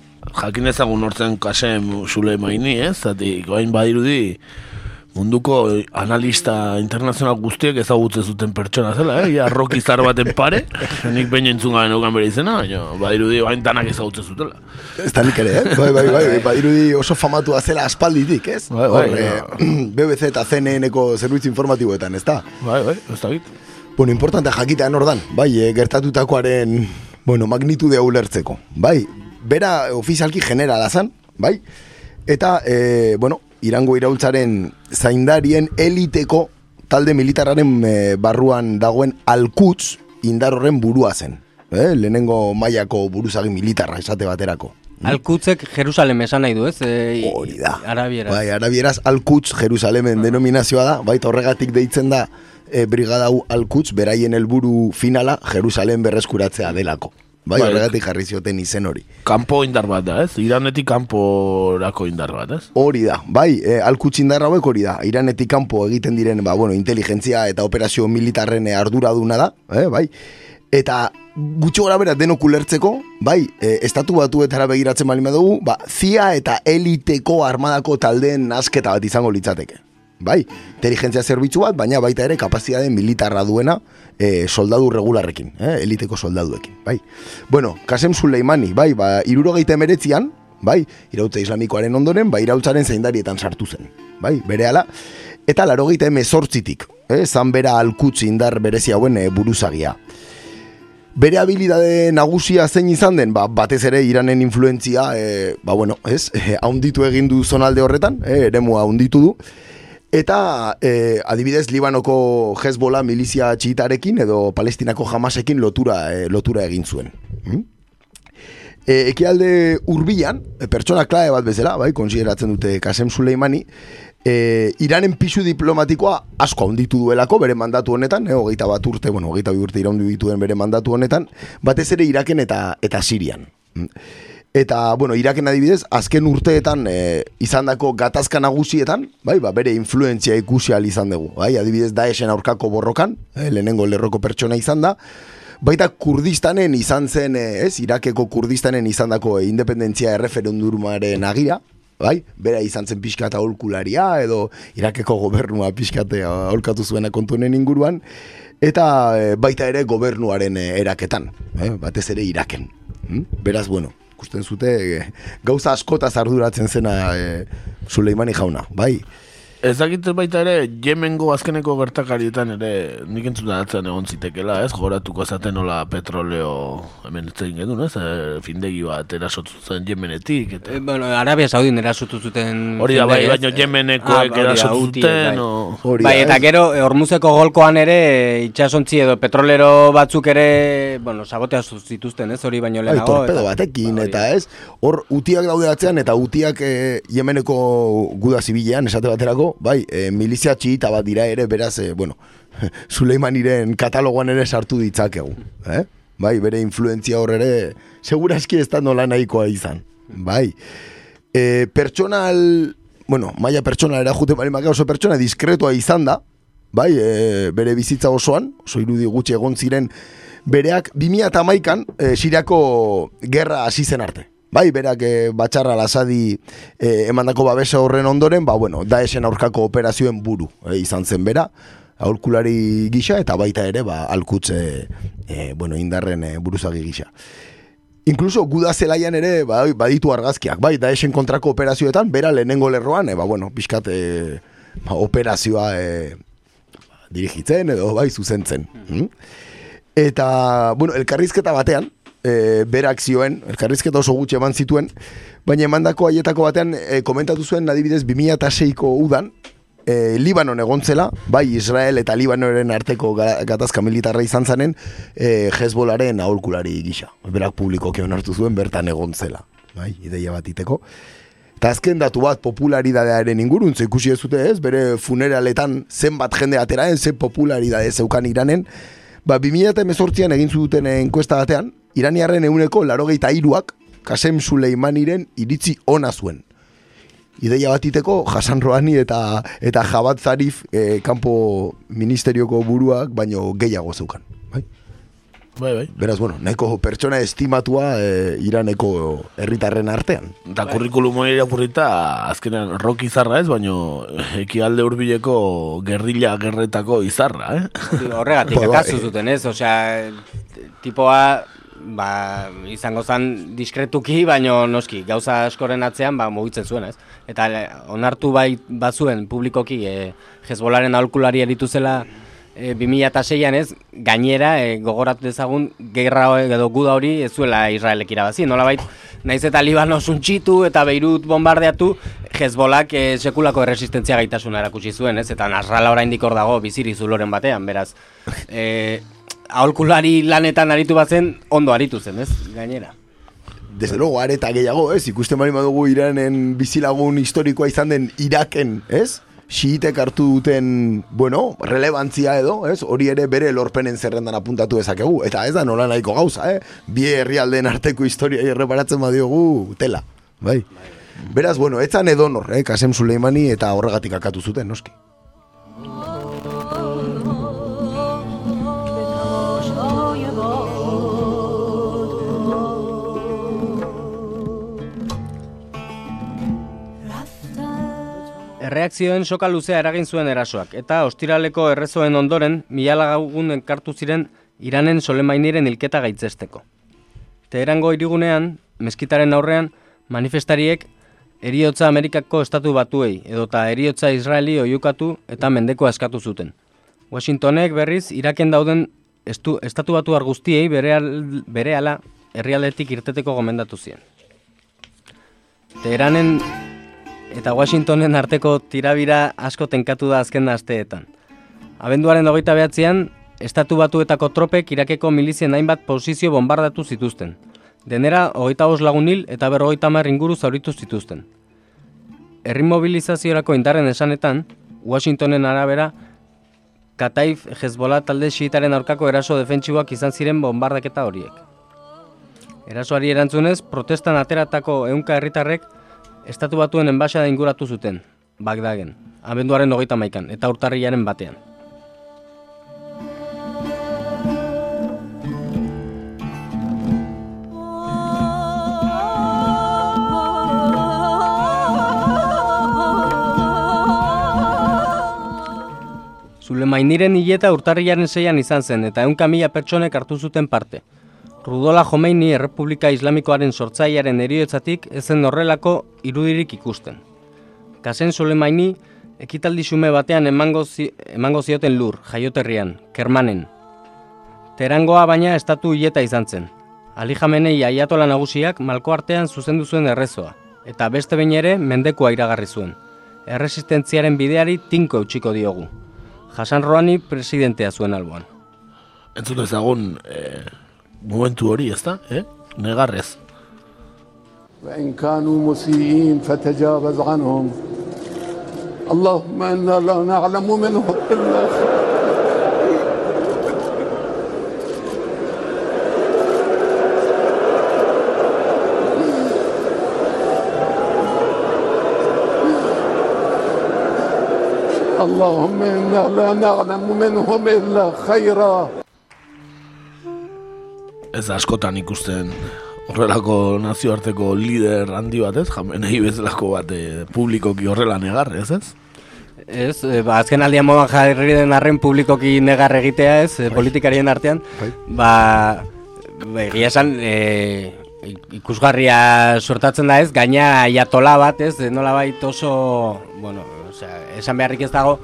jakin ezagun hortzen kasem zule maini, ez? Zati, goain badirudi, munduko analista internazional guztiek ezagutzen zuten pertsona zela, eh? Ja, roki zar baten pare, nik behin entzun gaben eugan bere izena, baina badirudi bain danak ezagutzen zutela. Ez da nik ere, eh? Bai, bai, bai, badirudi oso famatua zela aspalditik, ez? Bai, bai, Hor, eh, BBC eta CNN-eko zerbitzu informatiboetan, ez da? Bai, bai, ez da git. Bueno, importante jakitea ordan, bai, eh, gertatutakoaren, bueno, magnitude ulertzeko, bai, bera ofizialki generala zan, bai, eta, eh, bueno, irango iraultzaren zaindarien eliteko talde militarraren eh, barruan dagoen alkutz indar horren burua zen. Eh? Lehenengo mailako buruzagi militarra esate baterako. Alkutzek Jerusalem esan nahi du, ez? E, Hori da. Arabieraz. Bai, arabieraz alkutz Jerusalemen denominazioa da, baita horregatik deitzen da e, brigada hau alkutz beraien helburu finala Jerusalem berreskuratzea delako. Bai, Bai. horregatik jarri zioten izen hori. Kanpo indar bat da, ez? Iranetik kanporako indar bat, ez? Hori da, bai, e, alkutz indarra hauek hori da. Iranetik kanpo egiten diren, ba, bueno, inteligentzia eta operazio militarren eh, arduraduna da, eh, bai. Eta gutxo gara bera denok ulertzeko, bai, e, estatu batuetara begiratzen bali dugu, ba, zia eta eliteko armadako taldeen asketa bat izango litzateke. Bai, inteligentzia zerbitzu bat, baina baita ere kapazitate militarra duena e, soldadu regularrekin, eh, eliteko soldaduekin, bai. Bueno, Kasem Suleimani, bai, ba, irurogeita emeretzian, bai, irautza islamikoaren ondoren, bai, irautzaren zaindarietan sartu zen, bai, bere eta larogeita emezortzitik, eh, zan bera alkutzi indar berezi hauen e, buruzagia. Bere habilidade nagusia zein izan den, ba, batez ere iranen influentzia, e, ba, bueno, ez, e, haunditu egin du zonalde horretan, e, eremua haunditu du, eta e, adibidez Libanoko Hezbollah milizia txitarekin edo Palestinako Hamasekin lotura, e, lotura egin zuen. Mm? E, ekialde urbilan, e, pertsona klae bat bezala, bai, konsideratzen dute Kasem Suleimani, e, Iranen pisu diplomatikoa asko handitu duelako bere mandatu honetan, eh, hogeita bat urte, bueno, hogeita bi urte iraundu dituen bere mandatu honetan, batez ere Iraken eta eta Sirian. Mm. Eta, bueno, Iraken adibidez, azken urteetan e, izandako gatazka nagusietan, bai, ba, bere influentzia ikusi izan dugu. Bai, adibidez, Daesen aurkako borrokan, eh, lehenengo lerroko pertsona izan da, baita Kurdistanen izan zen, eh, ez, Irakeko Kurdistanen izandako e, independentzia erreferendumaren agira, bai, bera izan zen pixkata aholkularia edo Irakeko gobernua pixkate aholkatu zuena kontunen inguruan, eta e, baita ere gobernuaren e, eraketan, eh, batez ere Iraken. Hm? Beraz, bueno, ikusten zute e, gauza askotaz arduratzen zena e, Suleimani jauna, bai. Ez dakit baita ere, Yemengo azkeneko gertakarietan ere nik entzuna atzen egon zitekela, ez? Goratuko zaten nola petroleo hemen ez egin gedun, ez? E, findegi bat erasotu zen Yemenetik. Eta... E, bueno, Arabia Saudin erasotu zuten... Hori da, bai, ez? Yemenekoek Ah, erasotu zuten, bai. Bai, eta gero, e, Hormuzeko golkoan ere, itxasontzi edo petrolero batzuk ere, bueno, sabotea zituzten, ez hori baino Bai, lehenago. torpedo eta- batekin, Ba, eta ez, hor utiak daude atzean, eta utiak e, Yemeneko guda zibilean, esate baterako, bai, e, milizia txiita bat dira ere, beraz, e, bueno, Suleimaniren katalogoan ere sartu ditzakegu, eh? Bai, bere influentzia hor ere, seguraski ez da nola nahikoa izan, bai. E, pertsonal, bueno, maia pertsonal erajute barimaka oso pertsona diskretoa izan da, bai, e, bere bizitza osoan, oso irudi gutxi egon ziren, bereak 2008an e, Siriako gerra hasi zen arte. Bai, berak e, batxarra lasadi e, emandako babesa horren ondoren, ba, bueno, daesen aurkako operazioen buru e, izan zen bera, aholkulari gisa eta baita ere, ba, alkutze, e, bueno, indarren e, buruzagi gisa. Inkluso guda zelaian ere bai, baditu argazkiak, bai, daesen kontrako operazioetan, bera lehenengo lerroan, e, ba, bueno, pixkat e, ba, operazioa e, dirigitzen edo bai zuzentzen. Mm? Eta, bueno, elkarrizketa batean, e, berak zioen, elkarrizketa oso gutxi eman zituen, baina emandako haietako batean e, komentatu zuen adibidez 2006ko udan, e, Libanon egon zela, bai Israel eta Libanoren arteko ga- gatazka militarra izan zanen, e, Hezbolaren aholkulari gisa. Berak publikoki onartu zuen bertan egon zela, bai, ideia bat iteko. Eta azken datu bat popularidadearen ingurun, ze ikusi ez dute ez, bere funeraletan zenbat jende ateraen, ze popularidade zeukan iranen, ba, 2018an egin zuten enkuesta batean, iraniarren euneko larogeita iruak, Kasem Suleimaniren iritzi ona zuen. Ideia bat iteko, Hasan Rohani eta, eta Jabat Zarif eh, kanpo ministerioko buruak, baino gehiago zeukan. Bai? Bai, bai. Beraz, bueno, nahiko pertsona estimatua e, iraneko herritarren artean. Eta kurrikulum hori irakurrita, azkenean rock izarra ez, baino ekialde hurbileko gerrilla gerretako izarra, eh? Horregatik, Bai, bai. akazu zuten, ez? Osea, tipoa, ba, izango zen diskretuki, baino noski, gauza askoren atzean, ba, mugitzen zuen, ez? Eta eh, onartu bai bazuen publikoki, e, Hezbolaren aholkulari eritu zela e, 2006an ez, gainera, e, gogoratu dezagun, gerra edo guda hori ez zuela Israelek irabazi, nolabait, naiz eta Libano suntxitu eta Beirut bombardeatu, Hezbolak e, sekulako erresistentzia gaitasuna erakutsi zuen, ez? Eta Nasrala oraindik hor dago biziri zuloren batean, beraz. E, aholkulari lanetan aritu bazen, ondo aritu zen, ez? Gainera. Desde luego, areta gehiago, ez? Ikusten bali badugu Iranen bizilagun historikoa izan den Iraken, ez? Xiitek hartu duten, bueno, relevantzia edo, ez? Hori ere bere lorpenen zerrendan apuntatu dezakegu. Eta ez da nola nahiko gauza, eh? Bi herrialdeen arteko historia erreparatzen badiogu tela, bai? Beraz, bueno, etzan edonor, eh? Kasem Suleimani eta horregatik akatu zuten, noski. Erreakzioen soka luzea eragin zuen erasoak, eta ostiraleko errezoen ondoren, mila lagun enkartu ziren Iranen Solemainiren hilketa gaitzesteko. Teherango irigunean, meskitaren aurrean, manifestariek eriotza Amerikako estatu batuei, edota eriotza Israeli oiukatu eta mendeko eskatu zuten. Washingtonek berriz, Iraken dauden estu, estatu batu guztiei bere, bere herrialdetik irteteko gomendatu zien. Teheranen eta Washingtonen arteko tirabira asko tenkatu da azken asteetan. Abenduaren hogeita behatzean, estatu batuetako tropek irakeko milizien hainbat posizio bombardatu zituzten. Denera, hogeita bos lagun hil eta berrogeita hamar inguru zauritu zituzten. Herri mobilizaziorako indarren esanetan, Washingtonen arabera, Kataif Hezbollah talde xiitaren aurkako eraso defentsiboak izan ziren bombardaketa horiek. Erasoari erantzunez, protestan ateratako ehunka herritarrek estatu batuen enbaxada inguratu zuten, Bagdagen, abenduaren hogeita maikan, eta urtarriaren batean. Zulemainiren hileta urtarriaren zeian izan zen eta ehunka mila pertsonek hartu zuten parte. Rudola Jomeini Errepublika Islamikoaren sortzailearen eriotzatik ezen horrelako irudirik ikusten. Kasen Sulemaini ekitaldi xume batean emango, zi, emango zioten lur, jaioterrian, kermanen. Terangoa baina estatu hileta izan zen. Ali Jamenei aiatola nagusiak malko artean zuzendu zuen errezoa, eta beste behin ere mendekua iragarri zuen. Erresistentziaren bideari tinko eutxiko diogu. Hasan Rouhani presidentea zuen alboan. Entzun ezagun eh, momentu hori, ez da? Eh? Negarrez. وإن كانوا مسيئين فتجاوز عنهم اللهم إنا لا نعلم منهم إلا اللهم إنا لا نعلم منهم إلا خيرا Ez askotan ikusten horrelako nazioarteko lider handi bat ez, jamenei bezalako bat eh, publikoki horrela negar, ez ez? Ez, e, ba, azken aldian modan jarri den arren publikoki negar egitea ez, e, politikarien artean, ba, ba, egia esan, e, ikusgarria sortatzen da ez, gaina aiatola bat ez, e, nola oso, bueno, osea, esan beharrik ez dago,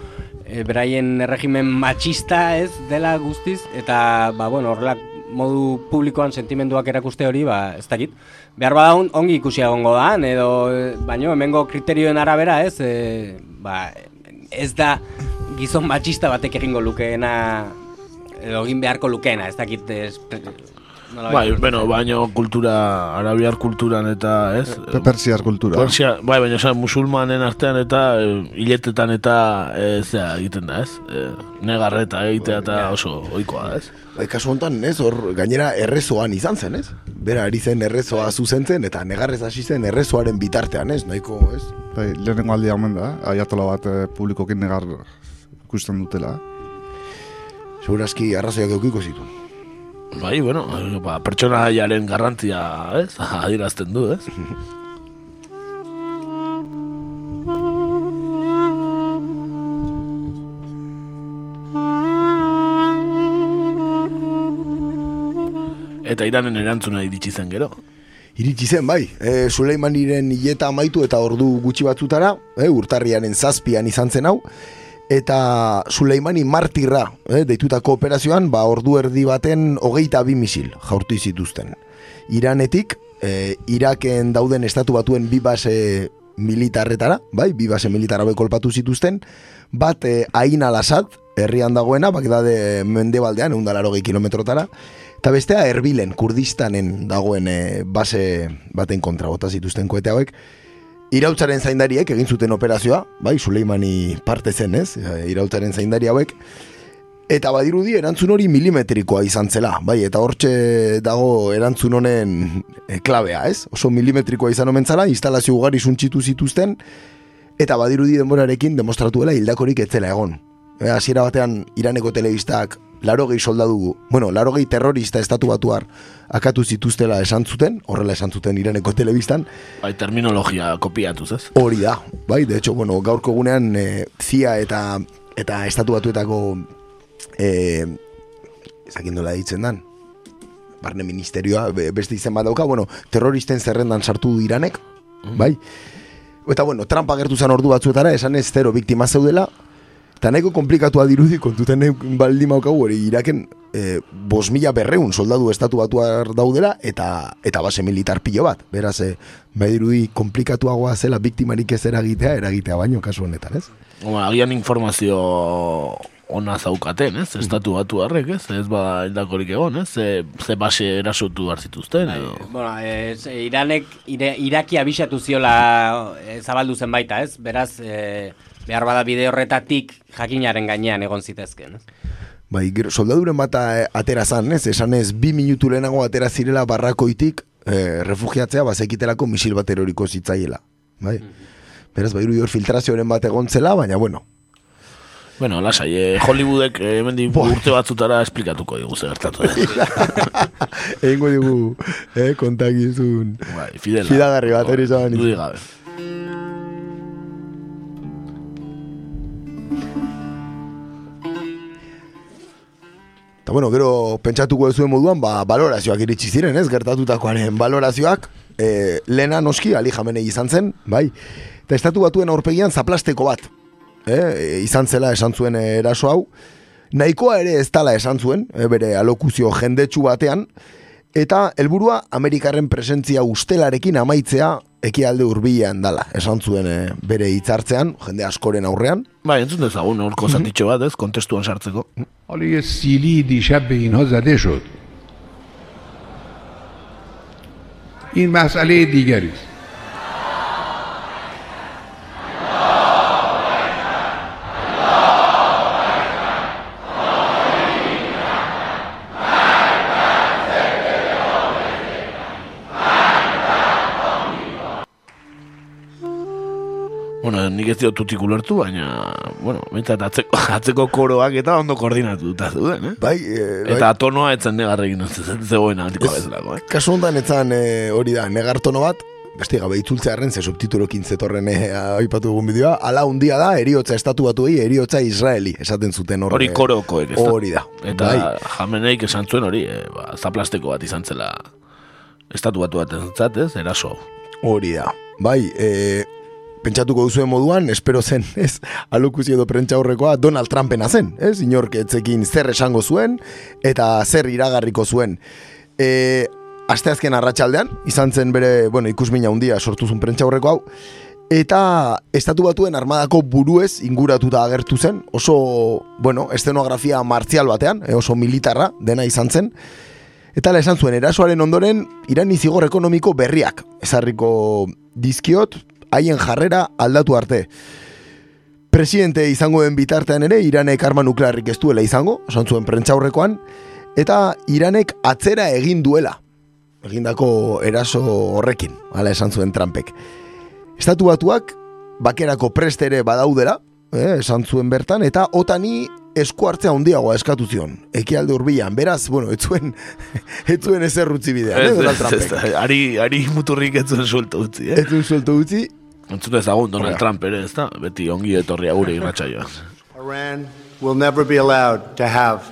e, beraien erregimen machista ez? Dela guztiz, eta, ba, bueno, horrela modu publikoan sentimenduak erakuste hori, ba, ez dakit. Behar bada on- ongi ikusi egongo da, edo, e, baino, hemengo kriterioen arabera ez, e, ba, ez da gizon machista batek egingo lukeena, edo egin beharko lukeena, ez dakit, ez, Bai, bueno, baino kultura, arabiar kulturan eta, ez? Pe- Persiar kultura. Persia, bai, baina esan musulmanen artean eta e, hiletetan eta e, zea egiten da, ez? E, negarreta egitea eta oso ohikoa da, ez? Bai, kasu honetan, ez, hor, gainera errezoan izan zen, ez? Bera, ari zen errezoa zuzentzen, eta negarrez hasi zen errezoaren bitartean, ez? Nahiko, ez? Bai, lehenengo aldia omen da, aiatola bat eh, publikokin negar ikusten dutela. Segurazki arrazoiak eukiko zitu. Bai, bueno, ba, pertsonaiaren garrantzia, ez? Adierazten du, ez? Eta iranen erantzuna iritsi zen gero. Iritsi zen, bai. E, Suleimaniren hileta amaitu eta ordu gutxi batzutara, e, urtarriaren zazpian izan zen hau, eta Suleimani martirra e, deitutako operazioan, ba, ordu erdi baten hogeita bi misil jaurtu zituzten. Iranetik, e, Iraken dauden estatu batuen bi base militarretara, bai, bi base militarra kolpatu zituzten, bat e, Ain al-Assad, herrian dagoena, Bagdade mendebaldean, eundalaro gehi kilometrotara, Eta bestea Erbilen, Kurdistanen dagoen e, base baten kontra bota zituzten koete hauek. Irautzaren zaindariek egin zuten operazioa, bai, Suleimani parte zen, ez? Irautzaren zaindari hauek. Eta badirudi erantzun hori milimetrikoa izan zela, bai, eta hortxe dago erantzun honen e, klabea, ez? Oso milimetrikoa izan omen zala, instalazio ugari suntxitu zituzten, eta badirudi denborarekin demostratu dela hildakorik etzela egon. E, hasiera batean Iraneko telebistak larogei soldadu, bueno, larogei terrorista estatu batuar akatu zituztela esan zuten, horrela esan zuten Iraneko telebistan. Bai, terminologia kopiatuz, ez? Hori da, bai, de hecho, bueno, gaurko gunean e, CIA eta eta estatu batuetako e, ezakin dola ditzen dan, barne ministerioa, beste izen bat dauka, bueno, terroristen zerrendan sartu du Iranek, bai? Eta bueno, Trump agertu zen ordu batzuetara, esan ez zero biktima zeudela, Eta nahiko komplikatua dirudi, kontuten baldi maukagu hori iraken e, bos mila berreun soldadu estatu batuar daudela eta eta base militar pilo bat. Beraz, e, bai dirudi komplikatuagoa zela biktimarik ez eragitea, eragitea baino kasu honetan, ez? Oma, agian informazio ona zaukaten, ez? Estatu batu harrek, ez? Ez ba hildakorik egon, ez? Ze, ze base erasotu hartzituzten, edo? Bueno, ez, Iranek, ire, Iraki abisatu ziola e, zabaldu zen baita, ez? Beraz, e, behar bada bide horretatik jakinaren gainean egon zitezken. Bai, gero, soldaduren bata atera zan, ez? Esan ez, bi minutu lehenago atera zirela barrakoitik e, refugiatzea bazekitelako misil bat eroriko zitzaiela. Bai? Beraz, bai, hor filtrazioaren bat egontzela, baina, bueno. Bueno, lasai, eh, Hollywoodek eh, hemen urte batzutara esplikatuko digu ze gertatu. Egingo digu, eh, kontakizun. Bai, fidela. Fidagarri bat, eri zaban. Dudi gabe. Eta bueno, gero pentsatuko zuen moduan, ba, balorazioak iritsi ziren, ez? Gertatutakoaren balorazioak, e, lena noski, ali jamenei izan zen, bai? Eta estatu batuen aurpegian zaplasteko bat, e, izan zela esan zuen eraso hau, nahikoa ere ez tala esan zuen, e, bere alokuzio jendetsu batean, eta helburua Amerikarren presentzia ustelarekin amaitzea ekialde hurbilean dala, esan zuen e, bere hitzartzean, jende askoren aurrean. Bai, entzun dezagun, horko zatitxo bat, ez, kontestuan sartzeko. حالا یه سیلی دیشب به اینها زده شد این مسئله دیگری است Bueno, nik ez diot tutik ulertu, baina, bueno, bintzat atzeko, atzeko koroak eta ondo koordinatu dut zuen, eh? Bai, bai. Eta tonoa etzen negarrekin zegoen altiko bezalako, eh? Kasu honetan etzan eh, hori da, negar tono bat, beste gabe itzultzearen, ze subtitulokin zetorren eh, aipatu dugun bideoa, ala hundia da, eriotza estatu batu eriotza Israeli, esaten zuten hori. Hori korokoek, ez da? Hori da. Eta bai. jameneik esan zuen hori, eh, ba, zaplasteko bat izan zela estatu batu bat ez? Eraso. Hori da. Bai, e, pentsatuko duzuen moduan, espero zen, ez, alokuzio edo prentza horrekoa Donald Trumpena zen, ez, inork etzekin zer esango zuen, eta zer iragarriko zuen. E, asteazken arratsaldean izan zen bere, bueno, ikusmina handia sortu zuen prentza horreko hau, eta estatu batuen armadako buruez inguratuta agertu zen, oso, bueno, estenografia martzial batean, e, oso militarra dena izan zen, Eta esan zuen, erasoaren ondoren, irani zigor ekonomiko berriak. Ezarriko dizkiot, haien jarrera aldatu arte. Presidente izango den bitartean ere, Iranek arma nuklearrik ez duela izango, esan zuen prentzaurrekoan, eta Iranek atzera egin duela, egindako eraso horrekin, hala esan zuen Trumpek. Estatu batuak, bakerako preste ere badaudela, eh, esan zuen bertan, eta otani esku hartzea handiagoa eskatu zion. Ekialde hurbilan, beraz, bueno, ez zuen, ez zuen ezer utzi bidean, eh, Ez, Trumpek. ari, ari muturrik ez zuen suelto utzi, eh? Ez zuen suelto utzi. Entzun ezagun Donald Hola. Trump ere, ez da? Beti ongi etorria gure irratsaioan. Iran will never be allowed to have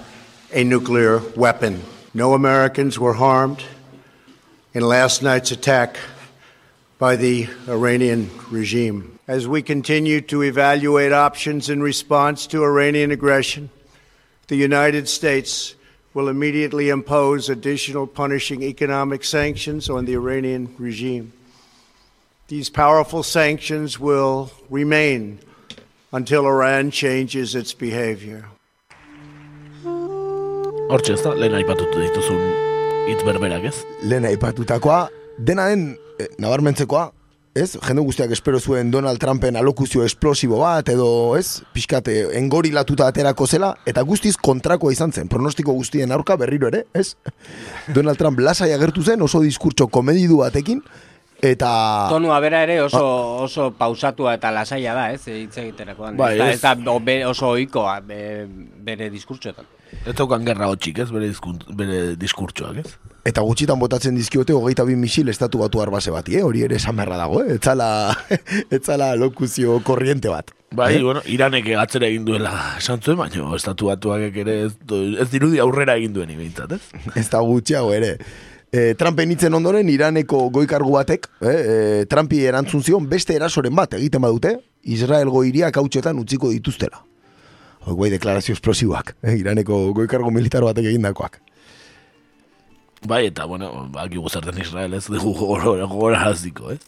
a nuclear weapon. No Americans were harmed in last night's attack by the Iranian regime. As we continue to evaluate options in response to Iranian aggression, the United States will immediately impose additional punishing economic sanctions on the Iranian regime. These powerful sanctions will remain until Iran changes its behavior. Hortxe ez da, lehen aipatutu dituzun hitz berberak ez? lehen aipatutakoa, dena den eh, nabarmentzekoa, ez? Jende guztiak espero zuen Donald Trumpen alokuzio esplosibo bat, edo, ez? Piskate, engorilatuta aterako zela, eta guztiz kontrakoa izan zen, pronostiko guztien aurka berriro ere, ez? Donald Trump lasai agertu zen, oso diskurtso komedidu batekin, eta... Tonua bera ere oso, oso pausatua eta lasaia da, ez, hitz egiterakoan. Bai, ez, da, ez. oso ohikoa be, bere diskurtsoetan. Ez daukan gerra hotxik ez, bere, diskunt, bere diskurtsoak ez? Eta gutxitan botatzen dizkiote hogeita bi misil estatu batu arbase bati, eh? hori ere esamerra dago, eh? etzala, etzala lokuzio korriente bat. Bai, Eh? bueno, Iranek atzera egin duela esan zuen, baina estatu batuak ere ez, ez dirudi aurrera egin duen ibintzat, ez? ez da gutxiago ere. E, Trumpen hitzen ondoren Iraneko goikargu batek, eh, e, Trumpi erantzun zion beste erasoren bat egiten badute, Israelgo hiriak hautsetan utziko dituztela. Hoi guai deklarazio esplosiboak, eh, Iraneko goikargo militar batek egindakoak. Bai, eta, bueno, baki guzarten Israel ez dugu gogora, gogora ez?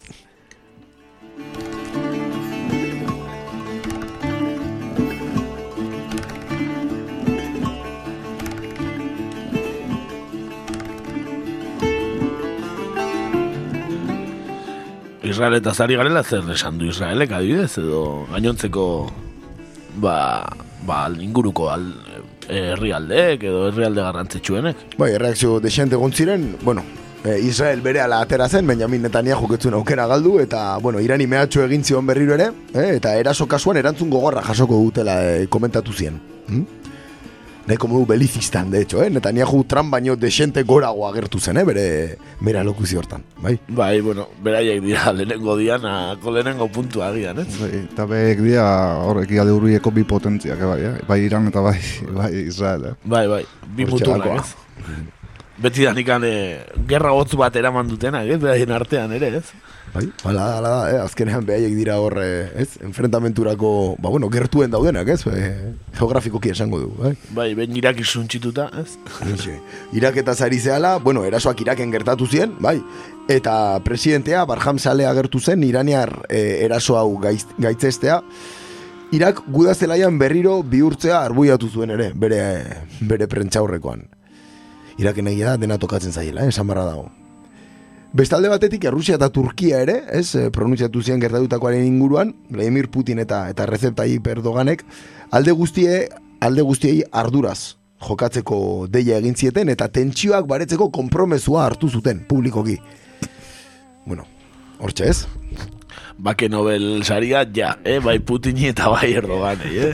Israel eta zari garela zer esan du Israelek adibidez edo gainontzeko ba, ba inguruko al, herrialdeek edo herrialde garrantzitsuenek. Bai, erreakzio desente gontziren, bueno, e, Israel bere ala atera zen, Benjamin Netanyahu ketzuen aukera galdu, eta, bueno, irani mehatxo egin zion berriro ere, eh, eta eraso kasuan erantzun gogorra jasoko dutela e, komentatu zien. Hm? Nahiko modu belizistan, de hecho, eh? Netanyahu Trump baino desente gorago agertu zen, eh? bere, bere alokuzio hortan, bai? Bai, bueno, beraiek dira lehenengo dianako lehenengo puntua agian, ez? Bai, eta beek dira horrek iade hurbieko bi potentziak, eh, bai, eh? bai Iran eta bai, bai Israel. Eh? Bai, bai, bi mutunak, dagoa. ez? Beti danikan eh, gerra hotz bat eraman dutenak, ez? Beraien artean ere, ez? Bai, hala da, eh? azkenean behaiek dira hor, eh, ez? Enfrentamenturako, ba, bueno, gertuen daudenak, ez? Eh, geografikoki esango du, bai? Bai, ben Irak isuntxituta, ez? Hoxe. Irak eta zari zehala, bueno, erasoak Iraken gertatu zien, bai, eta presidentea Barham Saleh agertu zen iraniar e, eraso hau gaiz, gaitzestea, Irak gudazelaian berriro bihurtzea arbuiatu zuen ere, bere, bere prentxaurrekoan. Iraken egia da dena tokatzen zaiela, eh, esan barra dago. Bestalde batetik Errusia eta Turkia ere, ez, eh, pronunziatu zian gertatutakoaren inguruan, Vladimir Putin eta eta Recep Tayyip Erdoganek alde guztie, alde guztiei arduraz jokatzeko deia egin zieten eta tentsioak baretzeko konpromesua hartu zuten publikoki. Bueno, hortxe ez? Bake Nobel saria, ja, eh? Bai Putini eta bai Erdoganei, eh?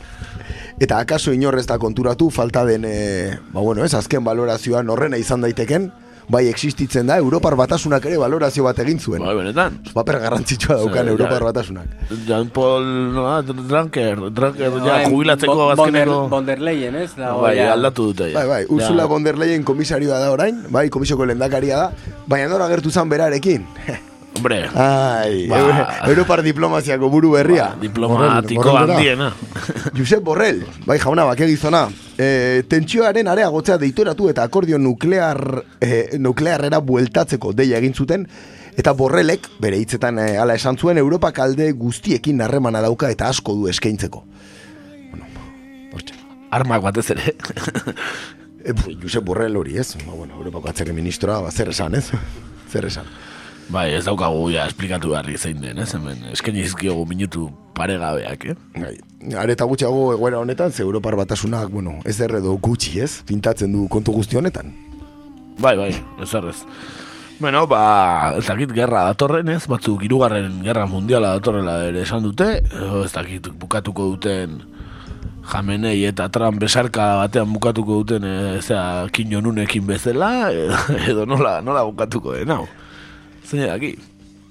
Eta akaso inorrez da konturatu falta den, e, ba bueno, ez, azken valorazioan horrena izan daiteken, bai existitzen da, Europar batasunak ere valorazio bat egin zuen. Bai, benetan. Paper garrantzitsua daukan Zer, Europar ja. batasunak. Jean Paul, no, Drunker, Drunker, ja, Bai, jubilatzeko Bo- azkeneko... von der Leyen, ez? Da, Bai, ja. aldatu dute, ja. Bai, bai, Ursula von der Leyen komisarioa da orain, bai, komisioko lendakaria da, baina nora gertu zan berarekin. Hombre, Ai, Ba. Euro- Europar diplomaziako buru berria. diplomatiko Borrell, Borrell handiena. Josep Borrell, bai jauna, bake gizona. E, tentsioaren areagotzea deitoratu eta akordio nuklear, e, nuklearrera bueltatzeko deia egin zuten, eta Borrellek, bere hitzetan e, hala esan zuen, Europa kalde guztiekin harremana dauka eta asko du eskaintzeko. Armak batez ere. E, bu, Josep Borrell hori ez, ba, bueno, Europako atzerri ministroa, ba, zer esan ez? zer esan? Bai, ez daukagu ja esplikatu beharri zein den, ez? Hemen, eskaini izkiogu minutu paregabeak, eh? Bai. Areta gutxiago egoera honetan, ze Europar batasunak, bueno, ez erredo gutxi ez, pintatzen du kontu guzti honetan. Bai, bai, ez errez. Bueno, ba, ez dakit gerra datorren ez, batzuk hirugarren gerra mundiala datorrela ere esan dute, ez dakit bukatuko duten Jamenei eta Trump besarka batean bukatuko duten e, zera, Kim Jong-unekin bezala, edo, edo nola, nola bukatuko den, hau. Zein daki.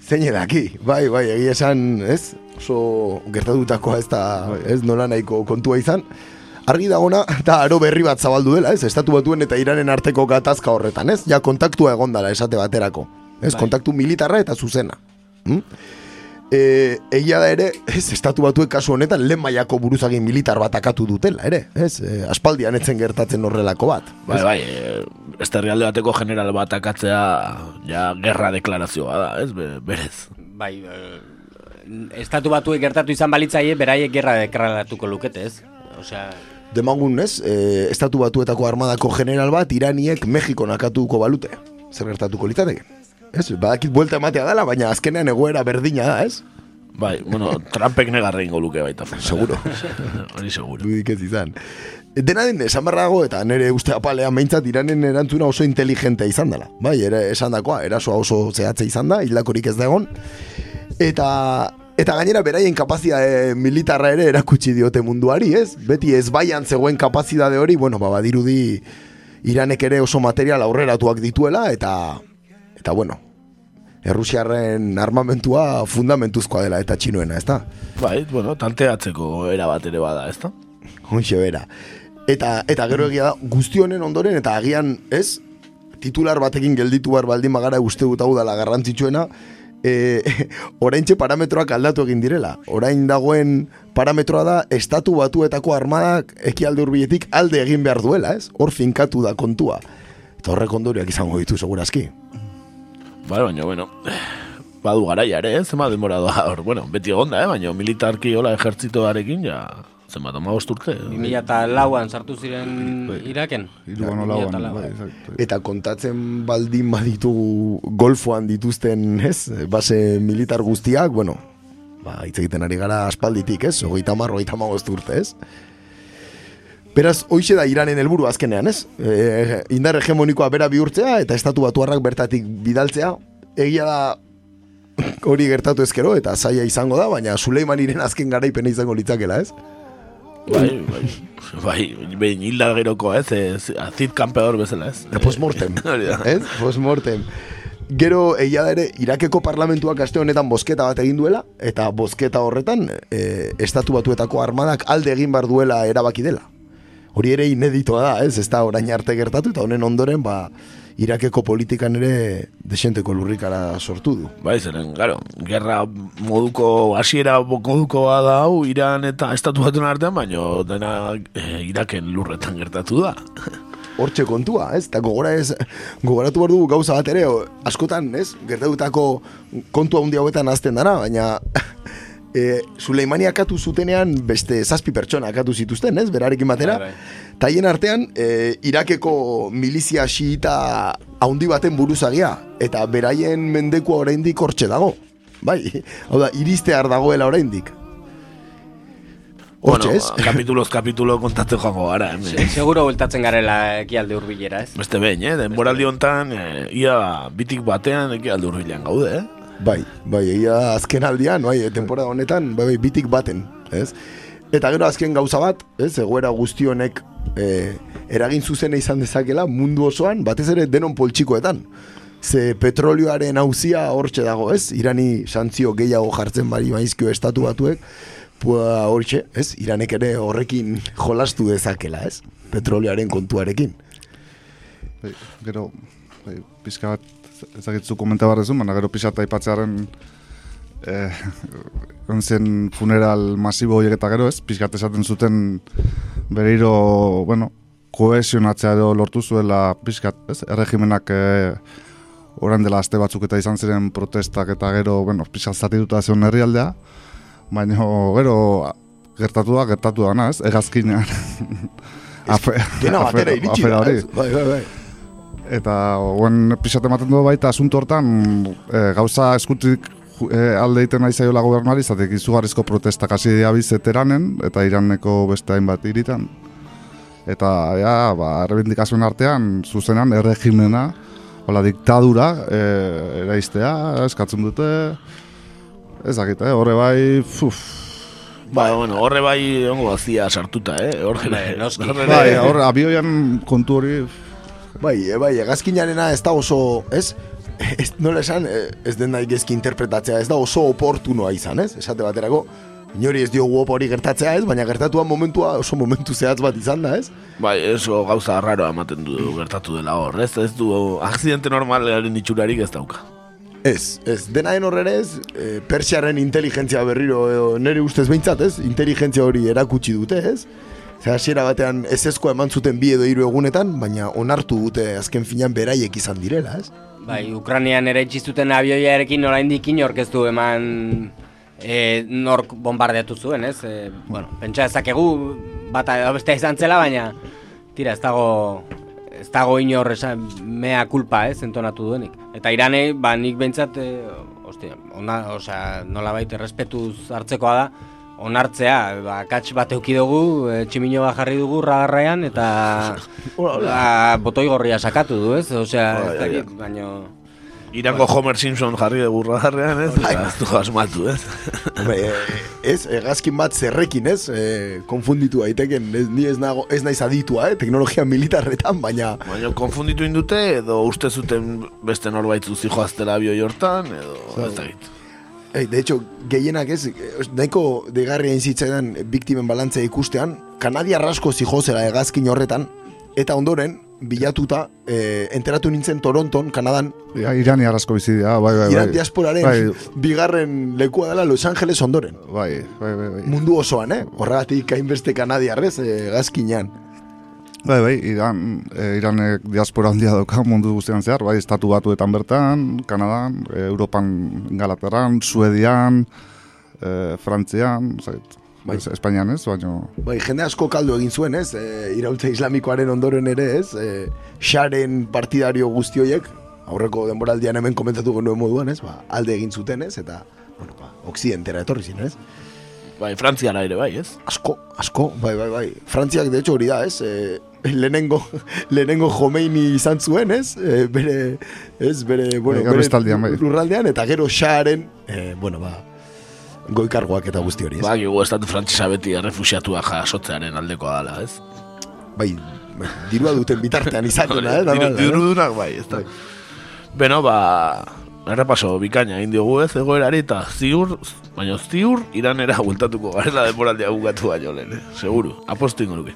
Zein edaki, bai, bai, egia esan, ez? Oso gertatutakoa ez da, ez nola nahiko kontua izan. Argi dagona, eta aro berri bat zabaldu dela, ez? Estatu batuen eta iranen arteko gatazka horretan, ez? Ja, kontaktua egon dela esate baterako. Ez, Bai. kontaktu militarra eta zuzena. Hm? E, egia da ere, ez, estatu batuek kasu honetan lehen mailako buruzagin militar bat akatu dutela, ere, ez? E, aspaldian etzen gertatzen horrelako bat. Bai, ez? bai, e, este herrialde bateko general bat akatzea, ja, gerra deklarazioa da, ez, Be- berez. Bai, eh, estatu batuek gertatu izan balitzaie, beraiek gerra deklaratuko lukete, ez? Osea, Demagun, ez, e, estatu batuetako armadako general bat iraniek Mexikon akatuko balute. Zer gertatuko litzateke? Ez, badakit buelta ematea dela, baina azkenean egoera berdina da, ez? Bai, bueno, Trumpek negarra ingo luke baita. Seguro. Hori seguro. Dudik ez izan. Dena den, esan barra eta nire uste apalean meintzat iranen erantzuna oso inteligente izan dela. Bai, ere, esan dakoa, erasoa oso zehatze izan da, hilakorik ez da egon. Eta, eta gainera beraien kapazidade militarra ere erakutsi diote munduari, ez? Beti ez baian zegoen kapazidade hori, bueno, ba, badirudi Iranek ere oso material aurreratuak dituela, eta, eta bueno, Errusiarren armamentua fundamentuzkoa dela eta txinuena, ez da? Bai, bueno, tanteatzeko era bat ere bada, ez da? Honxe bera. Eta, eta gero egia da, guzti honen ondoren, eta agian, ez, titular batekin gelditu behar baldin bagara uste dut hau dela garrantzitsuena, e, oraintxe parametroak aldatu egin direla. Orain dagoen parametroa da, estatu batuetako armadak ekialde hurbiletik alde egin behar duela, ez? Hor finkatu da kontua. Eta horrek ondoriak izango ditu, segurazki. Bai, baina, bueno, badu garaia ere, eh? zema demora da, hor, bueno, beti egonda, eh? baina militarki hola ejertzitoarekin, ja, zema toma urte. 2004an sartu ziren Iraken. Hiruan olauan, bai, exacto. Eta kontatzen baldin baditu golfoan dituzten, ez, base militar guztiak, bueno, ba, hitz egiten ari gara aspalditik, ez, hogeita mar, hogeita urte, ez. Beraz, hoixe da Iranen helburu azkenean, ez? E, indar hegemonikoa bera bihurtzea eta estatu batuarrak bertatik bidaltzea, egia da hori gertatu ezkero eta zaila izango da, baina Suleimaniren azken garaipena izango litzakela, ez? Bai, bai, bai, behin hilda geroko, ez, ez azit kampeador bezala, ez? Postmortem, Hori da. ez? Postmortem. Gero, egia da ere, Irakeko parlamentuak aste honetan bozketa bat egin duela, eta bozketa horretan, e, estatu batuetako armadak alde egin bar duela erabaki dela. Hori ere ineditoa da, ez? Ez da orain arte gertatu, eta honen ondoren, ba, Irakeko politikan ere desenteko lurrikara sortu du. Bai, zeren, garo, gerra moduko, hasiera moduko da hau, Iran eta estatu batuen artean, baino dena e, Iraken lurretan gertatu da. Hortxe kontua, ez? Eta gogora ez, gogoratu behar dugu gauza bat ere, askotan, ez? Gertatutako kontu handi hauetan azten dara, baina e, Suleimani akatu zutenean beste zazpi pertsona akatu zituzten, ez? Berarekin batera. Bai, bai. Taien artean, e, Irakeko milizia xiita haundi baten buruzagia, eta beraien mendekua oraindik hortxe dago. Bai, hau da, iristear dagoela oraindik. Hortxe, ez? kapituloz kapitulo kontatzen joango gara. Se- Seguro bueltatzen garela ekialde hurbilera, ez? Beste behin, eh? Denboraldi hontan, e, ia bitik batean ekialde hurbilean gaude, eh? Bai, bai, egia azken aldian, bai, temporada honetan, bai, bai, bitik baten, ez? Eta gero azken gauza bat, ez, egoera guzti honek e, eragin zuzena izan dezakela mundu osoan, batez ere denon poltsikoetan. Ze petrolioaren hauzia hortxe dago, ez? Irani santzio gehiago jartzen bari maizkio estatu batuek, pua hortxe, ez? Iranek ere horrekin jolastu dezakela, ez? Petrolioaren kontuarekin. Bai, gero, bai, bat, ezagitzu komenta barrezu, baina gero pixka eta aipatzearen eh, zen funeral masibo horiek eta gero ez, pixka esaten zuten beriro, bueno, kohesionatzea edo lortu zuela pixka, ez, erregimenak eh, orain dela aste batzuk eta izan ziren protestak eta gero, bueno, pixka zatituta zeon herrialdea, baina gero gertatu da, gertatu da, ez, egazkinean. Afe, Dena batera afera- iritsi afera Eta guen pixat ematen du baita asunto hortan e, gauza eskutik e, alde egiten nahi zaiola gobernari, zatek izugarrizko protestak hasi dira zeteranen, eta iraneko beste hainbat iritan. Eta, ja, ba, errebindikazioen artean, zuzenan, erregimena, hola, diktadura, e, eraistea, eskatzen dute, ez dakit, eh, horre bai, fuf, Ba, bueno, horre bai ongo gazia sartuta, eh? Horre, Bai, noski. horre- Bai, hor, abioian kontu hori, Bai, e, bai, egazkinarena ez da oso, ez? Ez, nola esan, eh, ez den nahi gezki interpretatzea, ez da oso oportunoa izan, ez? Esate baterako, inori ez diogu hori gertatzea, ez? Baina gertatuan momentua oso momentu zehatz bat izan da, ez? Bai, eso gauza raroa ematen du gertatu dela hor, ez? Ez du akzidente normalaren itxurarik ez dauka. Ez, ez, denaen horrere ez, e, Persiaren inteligentzia berriro, e, nire ustez behintzat, ez? Inteligentzia hori erakutsi dute, ez? Zer hasiera batean ez eman zuten bi edo hiru egunetan, baina onartu dute azken finean beraiek izan direla, ez? Bai, Ukranian ere itxizuten abioiarekin oraindik inork ez du eman e, nork bombardeatu zuen, ez? E, bueno, pentsa ezakegu bata edo bestea izan zela, baina tira, ez dago ez dago inor esan mea kulpa, ez, entonatu duenik. Eta iranei, ba, nik behintzat, e, ostia, ona, osea, nola baita errespetuz hartzekoa da, onartzea, ba, katx bat euki dugu, e, tximino bat jarri dugu ragarraian, eta ba, botoi gorria sakatu du, ez? Osea, ez dakit, baino... Irango Homer Simpson jarri dugu radarrean, ez? Eta ez du asmatu, ez? Hombre, e, ez, egazkin bat zerrekin, ez? E, konfunditu daiteken, ez, ni ez, nago, ez naiz aditua, eh? teknologia militarretan, baina... Baina konfunditu indute, edo uste zuten beste norbait zuzi joaztela abioi hortan, edo ez dakit. Ei, de hecho, gehienak ez, eh, nahiko degarria inzitzaidan biktimen balantzea ikustean, Kanadia rasko zihozela egazkin horretan, eta ondoren, bilatuta, e, enteratu nintzen Toronton, Kanadan, ja, irani arazko bizi dira, bai, bai, bai. Iran diasporaren Bai, bigarren lekua dela Los Angeles ondoren. bai, bai, bai, bai. Mundu osoan, eh? Horregatik hainbeste kanadiarrez, eh, gazkinean. Bai, bai, Iran, e, Iranek diaspora handia dauka mundu guztian zehar, bai, estatu batuetan bertan, Kanadan, e, Europan Galateran, Suedian, e, Frantzian, zait, Bai. ez, Espainian ez, baina... Bai, jende asko kaldu egin zuen, ez? E, iraultza islamikoaren ondoren ere, ez? E, xaren partidario guzti horiek, aurreko denboraldian hemen komentatu genuen moduan, ez? Ba, alde egin zuten, ez? Eta, bueno, ba, oksidentera etorri ziren, ez? Bai, Frantziara ere bai, ez? Asko, asko, bai, bai, bai. Frantziak, de hecho, hori da, ez? E, lehenengo, lehenengo Jomeini izan zuen, ez? E, bere, ez? Bere, bueno, Bai, bestaldean, bai. lurraldean, eta gero xaren, e, bueno, ba, goikargoak eta guzti hori, ez? Ba, gigu estatu frantzisa beti errefusiatua jasotzearen aldekoa dala, ez? Bai, bai, dirua duten bitartean izatena, eh? Diru, normala, eh? dirudunak bai, ez da. Beno, ba, errepaso bikaina egin diogu ez, egoerari eta ziur, baina ziur iranera bueltatuko garela demoraldia bukatu baino lehen, eh? seguru, apostu ingo nuke.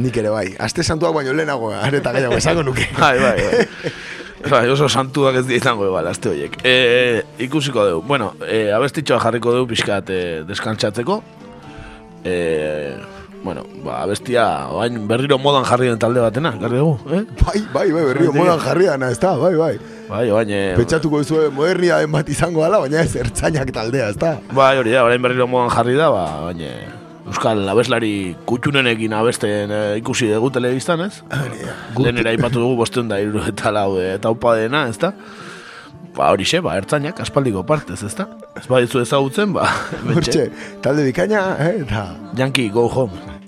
Nik ere bai, aste santuak baino lehenago, areta gehiago esango nuke. Bai, bai, bai. Bai, oso santuak ez izango igual, azte horiek. E, ikusiko dugu. Bueno, e, abestitxoa jarriko dugu pixkat e, deskantsatzeko. E, bueno, ba, abestia bain berriro modan jarri den talde batena, garri dugu, eh? Bai, bai, bai, berrio modan jarri dana, ez da, bai, bai. Bai, baina... Pentsatuko duzu modernia bat izango dala, baina ez ertzainak taldea, ez da. Bai, hori da, orain berriro modan jarri da, ba, baina... Euskal abeslari kutxunenekin abesten eh, ikusi dugu telebistan, ez? Lehenera ipatu dugu bosteun da iru eta lau eh, eta upa dena, ez da? Ba, hori xe, ba, ertzainak aspaldiko partez, ez da? Ez badizu ezagutzen, ba, Hortxe, talde bikaina, eh, eta... Yankee, go home.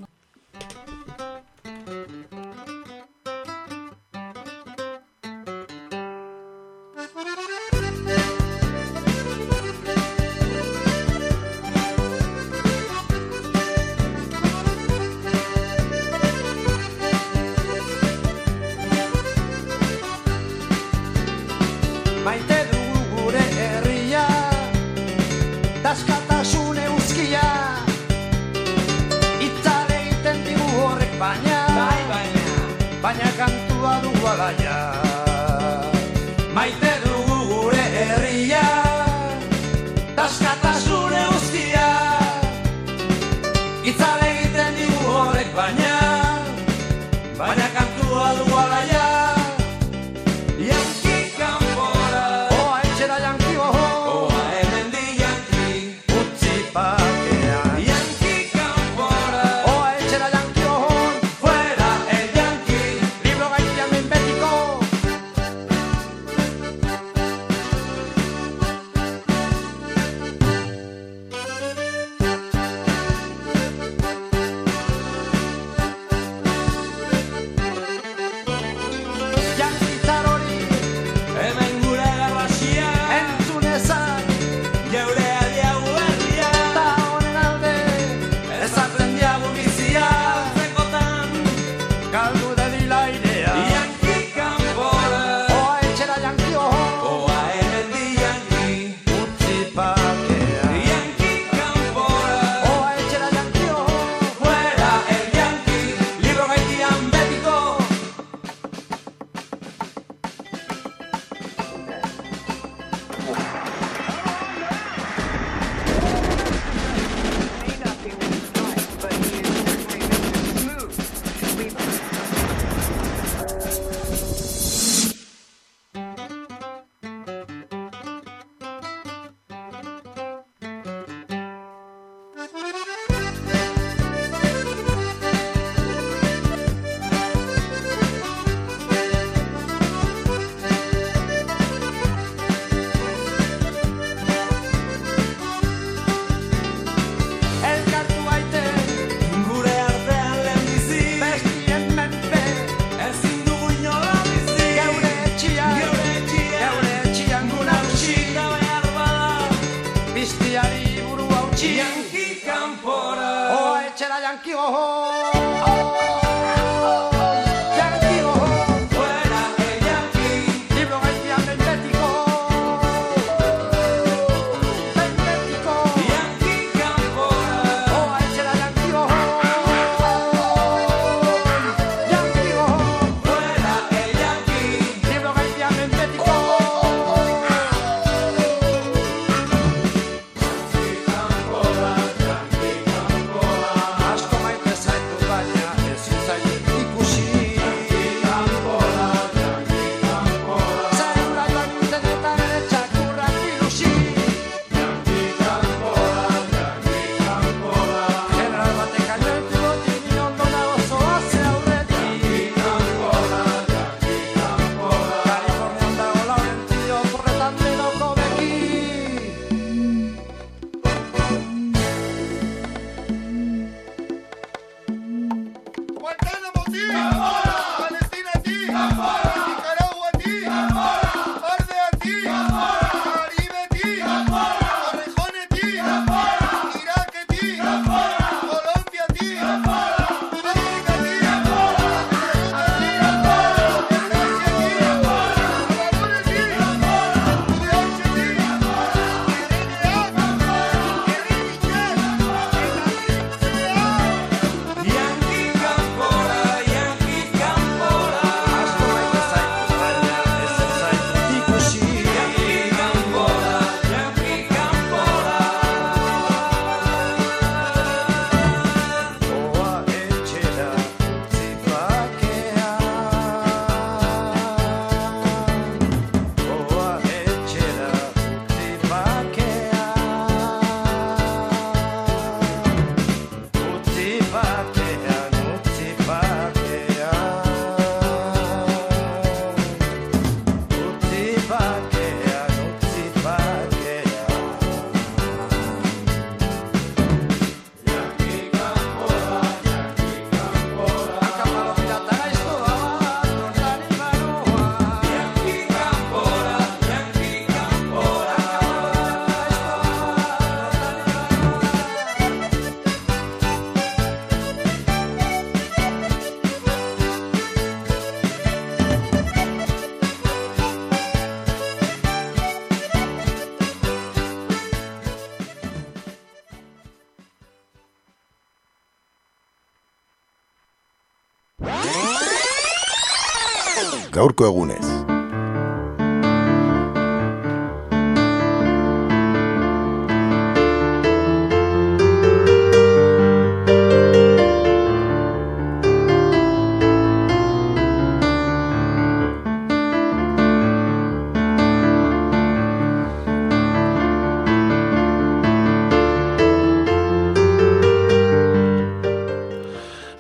Gaurko egunez.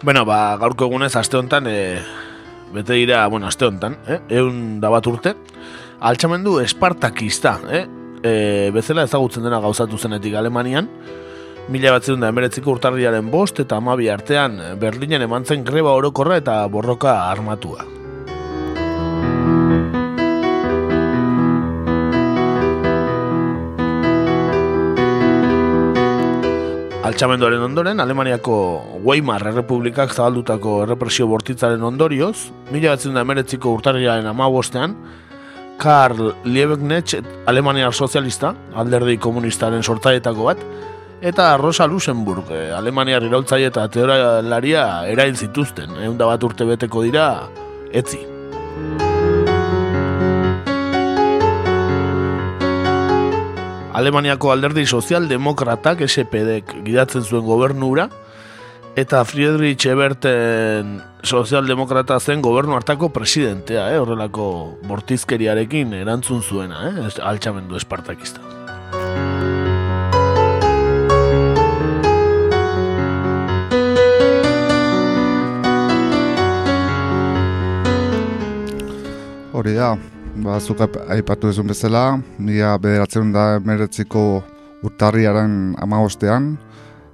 Bueno, ba, gaurko egunez aste honetan e, bete dira, bueno, aste honetan, eh? eun da bat urte, altxamendu espartakista, eh? E, bezala ezagutzen dena gauzatu zenetik Alemanian, mila batzen da emeretziko urtarriaren bost eta amabi artean Berlinen eman zen greba orokorra eta borroka armatua. Altxamenduaren ondoren, Alemaniako Weimar Errepublikak zabaldutako errepresio bortitzaren ondorioz, mila batzen da emeretziko urtarriaren amabostean, Karl Liebknecht, Alemaniar sozialista, alderdi komunistaren sortzaietako bat, eta Rosa Luxemburg, eh, Alemaniar iraultzaile eta teoralaria erail zituzten, egun bat urte beteko dira, etzi. Alemaniako alderdi sozialdemokratak SPD gidatzen zuen gobernura, eta Friedrich Eberten sozialdemokrata zen gobernu hartako presidentea, eh? horrelako bortizkeriarekin erantzun zuena, eh? Altxamendu espartakista. Hori da, ba, zuk aip- aipatu duzun bezala, mila bederatzen da emeretziko urtarriaren amabostean,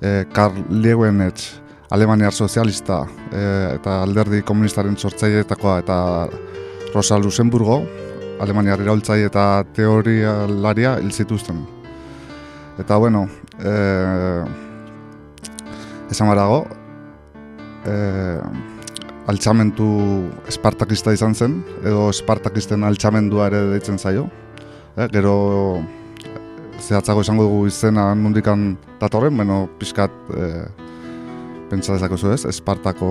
e, Karl Liebenetz, Alemaniar sozialista e, eta alderdi komunistaren sortzaileetakoa eta Rosa Luxemburgo, Alemaniar iraultzaile eta teorialaria hil zituzten. Eta bueno, e, esan barago, e, altxamentu espartakista izan zen, edo espartakisten altxamendua ere deitzen zaio. Eh, gero zehatzago esango dugu izena nundikan datorren, beno pixkat eh, pentsa dezakezu ez, espartako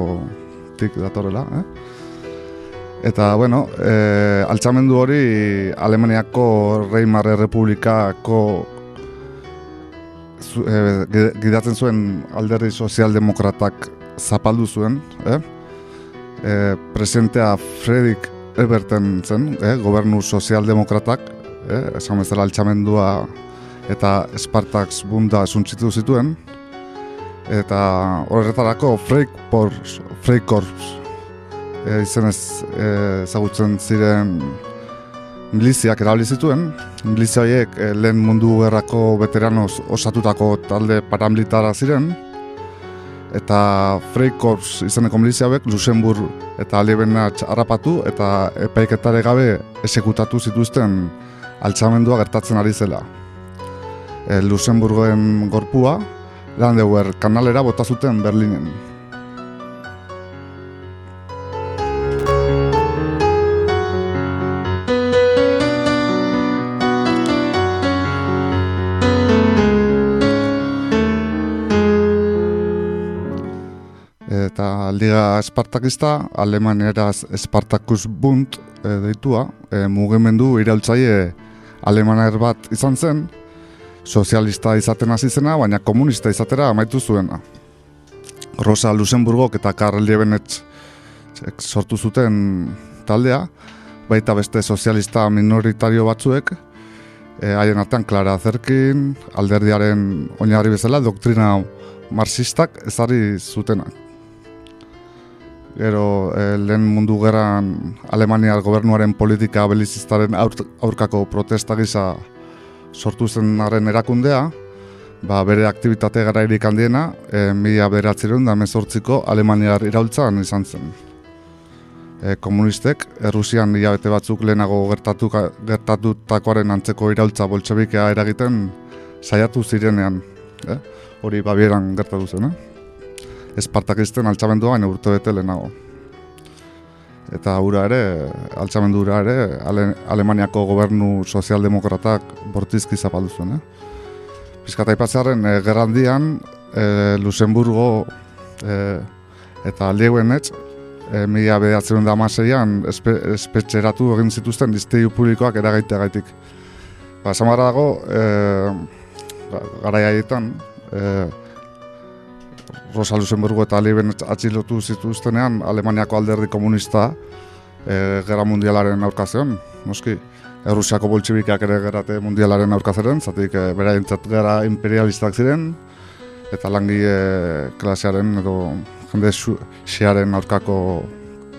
tik datorrela. Eh? Eta, bueno, eh, altxamendu hori Alemaniako Reimar Errepublikako zu, gi- gidatzen zuen alderdi sozialdemokratak zapaldu zuen, eh? E, presidentea Fredrik Eberten zen, eh, gobernu sozialdemokratak, eh, esan bezala altxamendua eta Spartax bunda suntzitu zituen, eta horretarako Freikorps, Freikorps e, izenez e, ezagutzen ziren miliziak erabili zituen. Milizia horiek e, lehen mundu gerrako veteranoz osatutako talde paramilitara ziren, eta Freikorps izeneko milizia hauek Luxemburg eta Liebenatz harrapatu eta epaiketare gabe esekutatu zituzten altxamendua gertatzen ari zela. E, Luxemburgoen gorpua Landauer kanalera bota zuten Berlinen. Eta Liga Espartakista, Alemaneraz Espartakus Bund e, deitua, e, mugimendu iraultzaile alemaner bat izan zen, sozialista izaten hasi zena, baina komunista izatera amaitu zuena. Rosa Luxemburgok eta Karl Liebenetz sortu zuten taldea, baita beste sozialista minoritario batzuek, e, haien artean Clara Zerkin, alderdiaren oinarri bezala, doktrina marxistak ezarri zutenak. Gero, eh, lehen mundu gerran Alemaniar gobernuaren politika belizistaren aur- aurkako protesta gisa sortu zenaren erakundea, ba, bere aktivitate garairik handiena, e, mila beratzerun da mezortziko Alemaniar iraultzan izan zen. E, komunistek, Errusian hilabete batzuk lehenago gertatu, gertatutakoaren antzeko iraultza boltsebikea eragiten saiatu zirenean. Eh? Hori babieran gertatu zen, eh? Espartakisten altxamendua baina urte bete lehenago. Eta hura ere, altxamendu hura ere, Ale, Alemaniako gobernu sozialdemokratak bortizki zapaldu zuen. Eh? Piskata ipatzearen, e, gerrandian, e, Luxemburgo e, eta Liebenetz e, mila behatzen da amaseian espe, espetxeratu egin zituzten dizteiu publikoak eragaiteagaitik. Ba, dago, e, ga- garai haietan, e, Rosa Luxemburgo eta Liben atxilotu zituztenean Alemaniako alderdi komunista e, Gerra Mundialaren aurkazion, noski. Errusiako boltxibikak ere gerate mundialaren aurkazeren, zatik e, beraientzat gara imperialistak ziren, eta langile klasearen edo jende xearen aurkako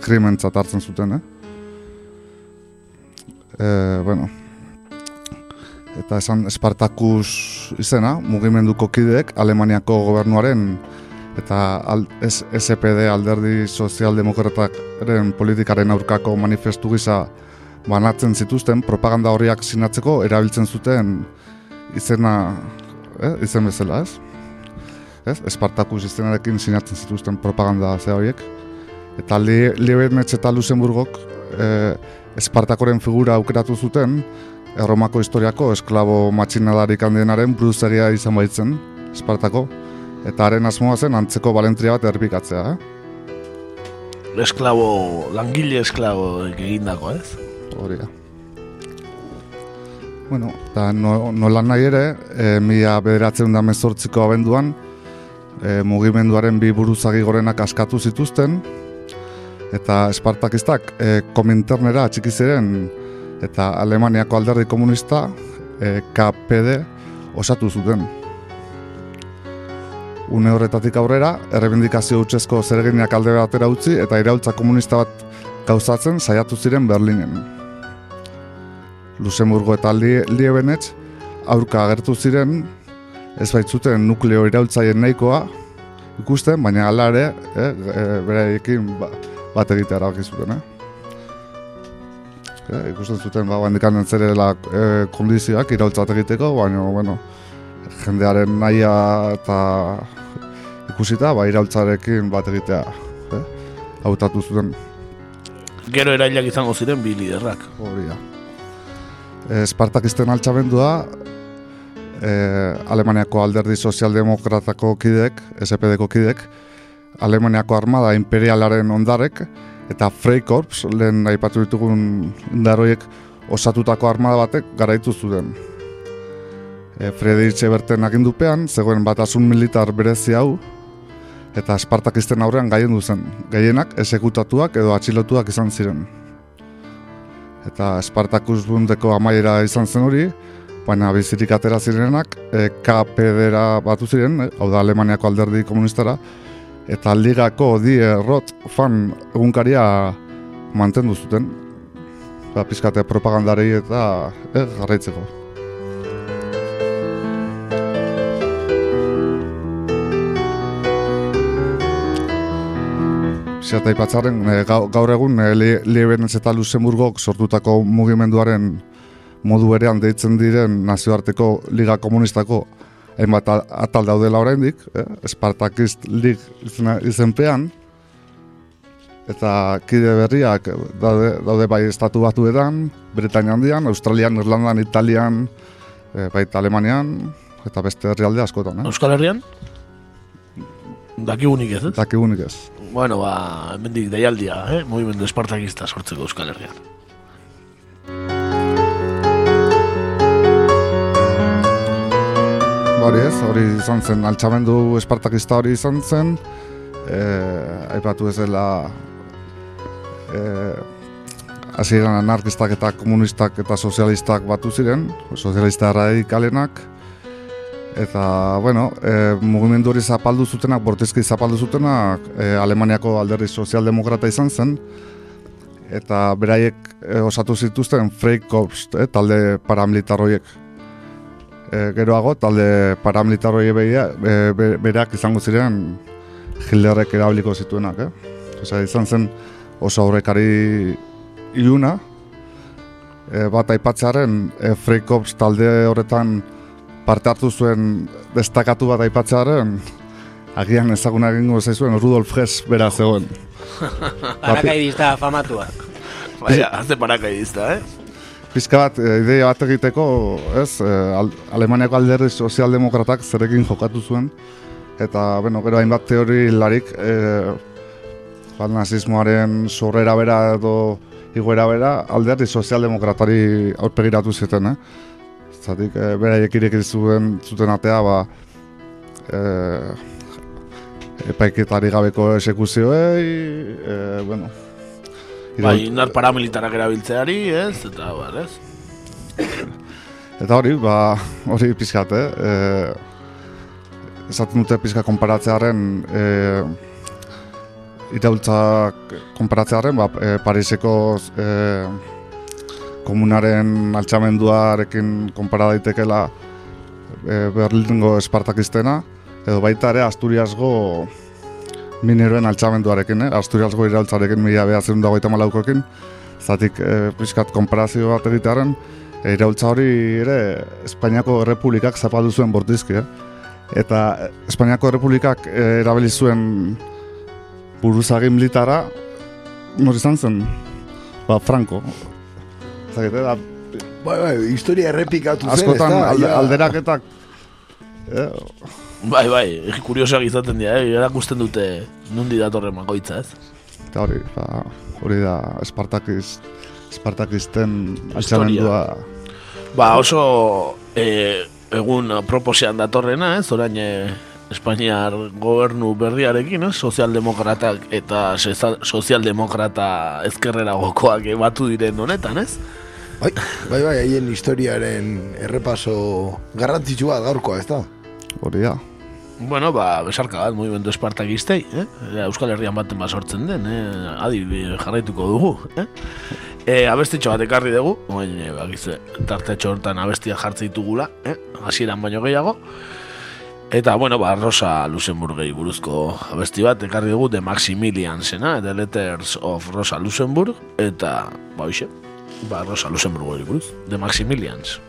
krimentzat hartzen zuten, eh? E, bueno, eta esan Espartakus izena, mugimenduko kideek Alemaniako gobernuaren eta al, SPD alderdi sozialdemokrataren politikaren aurkako manifestu gisa banatzen zituzten propaganda horriak sinatzeko erabiltzen zuten izena, eh, izen bezala, ez? Ez? Espartakus izenarekin sinatzen zituzten propaganda ze horiek. Eta Li- Liebenetz eta Luxemburgok eh, Espartakoren figura aukeratu zuten Erromako historiako esklabo matxinadarik handienaren buruzaria izan baitzen, Espartako, eta haren asmoa zen antzeko balentria bat errepikatzea, eh? Esklabo, langile esklabo egindako, ez? Hori da. Bueno, eta no, nola nahi ere, e, mila bederatzen da mezortziko abenduan, e, mugimenduaren bi buruzagi gorenak askatu zituzten, eta espartakistak e, kominternera atxiki ziren, eta Alemaniako alderdi komunista, e, KPD, osatu zuten. Une horretatik aurrera, errebindikazio hutsezko zereginak alde batera utzi eta iraultza komunista bat gauzatzen saiatu ziren Berlinen. Luxemburgo eta Li- Liebenetz aurka agertu ziren ez baitzuten nukleo iraultzaien nahikoa ikusten, baina hala ere, eh, e, beraiekin ba, bat egitea erabaki zuten, eh? Eh, ikusten zuten ba handikan entzerela eh, kondizioak iraultzat egiteko, baina bueno, jendearen nahia eta ikusita ba iraultzarekin bat egitea, eh? Hautatu zuten. Gero erailak izango ziren bi liderrak. Hori da. Espartakisten altxamendua, eh, Alemaniako alderdi sozialdemokratako kidek, SPD-ko kidek, Alemaniako armada imperialaren ondarek, eta Freikorps, lehen aipatu ditugun indaroiek osatutako armada batek garaitu zuten. E, Friedrich Eberten agindupean, zegoen batasun militar berezi hau, eta Espartakisten aurrean gaien zen. Gehienak esekutatuak edo atxilotuak izan ziren. Eta Espartakus bundeko amaiera izan zen hori, baina bizirik atera zirenak e, KPD-ra batu ziren, e, hau da Alemaniako alderdi komunistara, eta ligako Die Rot fan egunkaria mantendu zuten. Ba, pizkate propagandari eta eh, jarraitzeko. Zerta ipatzaren, e, gaur egun e, Liebenetz eta Luxemburgok sortutako mugimenduaren modu berean deitzen diren nazioarteko Liga Komunistako hainbat atal daudela oraindik, eh? Spartakist Lig izenpean, eta kide berriak daude, daude bai estatu batuetan, Britania handian, Australian, Irlandan, Italian, eh, baita Alemanian, eta beste herrialde askotan. Eh? Euskal Herrian? Dakigunik ez, ez? Dakigunik ez. Bueno, ba, hemendik deialdia, eh? Movimendu espartakista sortzeko Euskal Herrian. Hori ez, hori izan zen, altxamendu espartakista hori izan zen, eh, aipatu ez dela eh, hasieran anarkistak eta komunistak eta sozialistak batu ziren, sozialista radikalenak, eta, bueno, eh, mugimendu hori zapaldu zutenak, bortizki zapaldu zutenak, eh, Alemaniako alderdi sozialdemokrata izan zen, eta beraiek eh, osatu zituzten Freikorps, eh, talde paramilitar horiek. E, geroago, talde paramilitar hori behia, e, be- bereak izango ziren Hitlerrek erabiliko zituenak, eh? Osea, izan zen oso aurrekari iluna, e, bat aipatzearen e, Freikorps talde horretan parte hartu zuen destakatu bat aipatzearen agian ezaguna egingo zaizuen Rudolf Hess bera zegoen. Parakaidista famatua. Baina, haze parakaidista, eh? Pizka bat, e, ideia bat egiteko, ez, e, Al- Alemaniako alderdi sozialdemokratak zerekin jokatu zuen, eta, bueno, gero hainbat teori larik e, ba, nazismoaren sorrera bera edo igoera bera alderdi sozialdemokratari aurpegiratu zuten, eh? Zatik, e, beraiek ireki zuen zuten atea, ba, e, epaiketari gabeko esekuzioei, e, bueno, Bai, indar paramilitarak erabiltzeari, ez? Eta, bar, ez? Eta hori, ba, hori pizkat, eh? E, esaten dute pizka konparatzearen e, iraultzak konparatzearen, ba, e, Pariseko e, komunaren altxamenduarekin konpara daitekela e, Berlingo Espartakistena, edo baita ere Asturiasgo mineroen altxamenduarekin, eh? Asturiasgo iraultzarekin mila behatzen dago eta zatik e, pizkat konparazio bat egitearen, e, iraultza hori ere Espainiako Errepublikak zapaldu zuen bortizki, eh? Eta eh, Espainiako Errepublikak e, erabili zuen buruzagi militara, nor izan zen? Ba, Franco. Zagite, da, Bai, bai, historia errepikatu zen, askotan alde, Ja. alderaketak eh, Bai, bai, kuriosoak izaten dira, eh? erakusten dute nundi datorren makoitza, ez? eta hori, ba, hori da Espartakiz, Espartakisten Historia. altxamendua Ba, oso e, egun proposean datorrena, ez? Orain e, Espainiar gobernu berriarekin, ez? Sozialdemokratak eta sozialdemokrata ezkerrera gokoak batu diren honetan, ez? Bai, bai, bai, haien historiaren errepaso garrantzitsua gaurkoa, ez da? Hori da. Bueno, ba, besarka bat, movimendu espartakistei, eh? Euskal Herrian baten bat sortzen den, eh? Adi, eh, jarraituko dugu, eh? E, abestitxo bat ekarri dugu, oin, e, bakize, tartetxo hortan abestia jartze ditugula, eh? Hasieran baino gehiago. Eta, bueno, ba, Rosa Luxemburgei buruzko abesti bat ekarri dugu The Maximilian zena, The Letters of Rosa Luxemburg, eta, ba, hoxe, ba, Rosa Luxemburgei buruz, The Maximilians.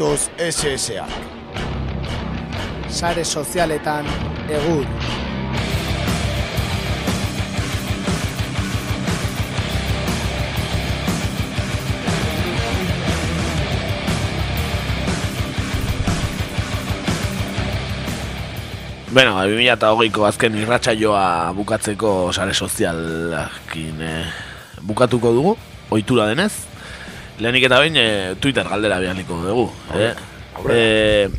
Datoz SSA. Sare sozialetan egur. Bueno, 2008ko azken irratsaioa bukatzeko sare sozialakin eh, bukatuko dugu, ohitura denez. Lehenik eta behin eh, Twitter galdera bialiko dugu. Eh? Eh,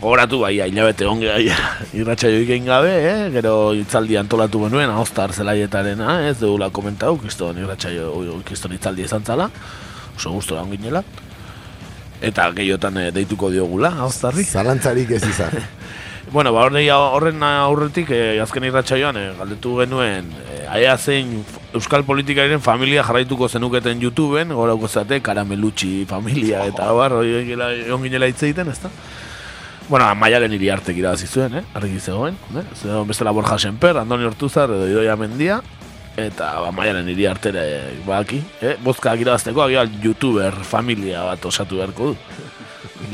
gogoratu bai, hilabete onge gai irratsaio egin gabe, eh? gero itzaldi antolatu genuen, ahostar zelaietaren, ez dugula komentau, kiston irratsaio, kiston itzaldi izan zala, oso gustora onginela. Eta gehiotan eh, deituko diogula, ahostarri. Zalantzarik ez izan. Bueno, ba, horren aurretik, eh, azken irratsaioan eh, galdetu genuen, aia zein euskal politikaren familia jarraituko zenuketen YouTubeen, gorauko zate, karamelutxi familia, eta bar, hori gila- egon ginela hitz egiten, ezta? Bueno, maialen iri hartek irabazi zuen, eh? argi zegoen, eh? Zegoen bestela Borja Senper, Andoni Hortuzar edo Idoia Mendia, eta ba, maialen iri artere baki, eh? Bozkak irabazteko, agial YouTuber familia bat osatu beharko du.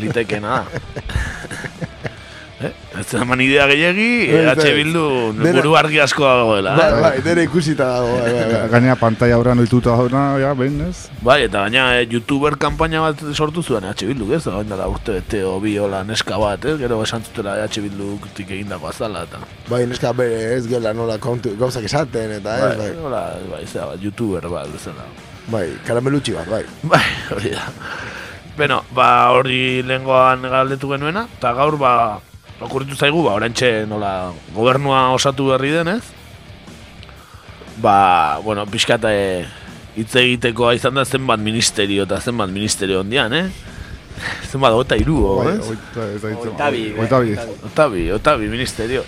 Litekena. Eh? Ez eman idea gehiagi, Bai, H bai. Bildu buru argi asko dagoela. Bai, eh? bai, dere ikusita dago, bai, bai, bai. Gainera pantalla aurrean ohituta dauna, ja, behin ez? Bai, eta baina eh, youtuber kanpaina bat sortu zuen H Bildu, ez? Oin dela urte bete o bi hola neska bat, ez? Gero esan zutela H Bildutik egindako azala, eta... Bai, neska bere ez gela nola kontu, gauzak esaten, eta ez, Bai, bai. hola, bai, zera bat, youtuber bat, bezala. Bai, karamelutxi bat, bai. Bai, hori da. Beno, ba, hori lehengoan galdetu genuena, eta gaur, ba, okurritu zaigu, ba, orantxe nola gobernua osatu berri denez, ba, bueno, pixkat eh, hitz egitekoa izan da zenbat ministerio eta zenbat ministerio ondian, eh? zenbat, ota iru, Bai, ez? oita- hitz- Oitabi, Oitabi. Otabi, otabi, ministerio.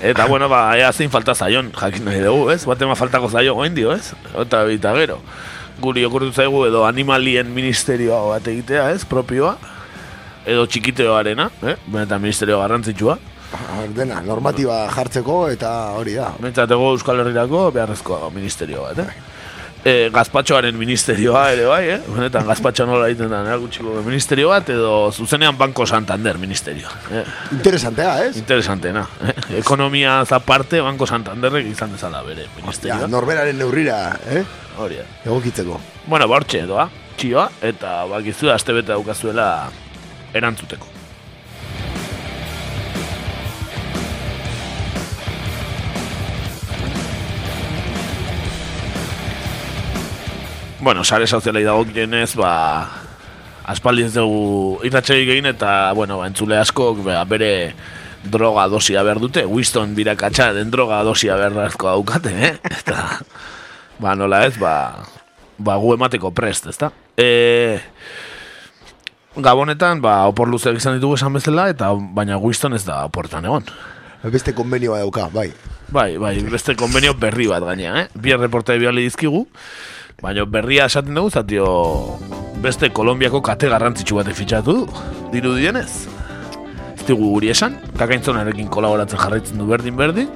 Eta, bueno, ba, ea zein falta zaion, jakin nahi dugu, ez? Batema faltako zaio goen dio, ez? Otabi eta gero. Guri okurritu zaigu edo animalien ministerioa bat egitea, ez? Propioa. Edo txikiteoarena, eh? Benetan ministerio garrantzitsua. Ah, Dena, normatiba jartzeko eta hori da. Bentsatego Euskal Herrirako beharrezko ministerio bat, eh? E, gazpatxoaren ministerioa ere bai, eh? Benetan gazpatxo nola egiten da, nera gutxiko ministerio bat, edo zuzenean Banko Santander ministerio. Eh? Interesantea, ez? Interesantena. Eh? Ekonomia zaparte Banko Santanderrek izan dezala bere Ja, ministerioa. norberaren neurrira, eh? Hori da. Egokitzeko. Bueno, hortxe doa, txioa, eta bakizu aste bete daukazuela erantzuteko. Bueno, sare sozialei dagokionez, ba, aspaldi ez dugu irratxegik egin eta, bueno, ba, entzule askok ba, bere droga dosia behar dute, Winston birakatsa den droga dosia beharrezko daukate, eh? Eta, ba, nola ez, ba, ba gu emateko prest, ezta? E, Gabonetan, ba, opor luzeak izan ditugu esan bezala, eta baina Winston ez da oportan egon. Beste konbenioa dauka, bai. Bai, bai, beste konbenio berri bat gaina, eh? Bi erreportai bihali dizkigu, baina berria esaten dugu, zatio beste Kolombiako kate garrantzitsu batek fitxatu du, diru dienez. Ez digu guri esan, kakaintzonarekin kolaboratzen jarraitzen du berdin-berdin,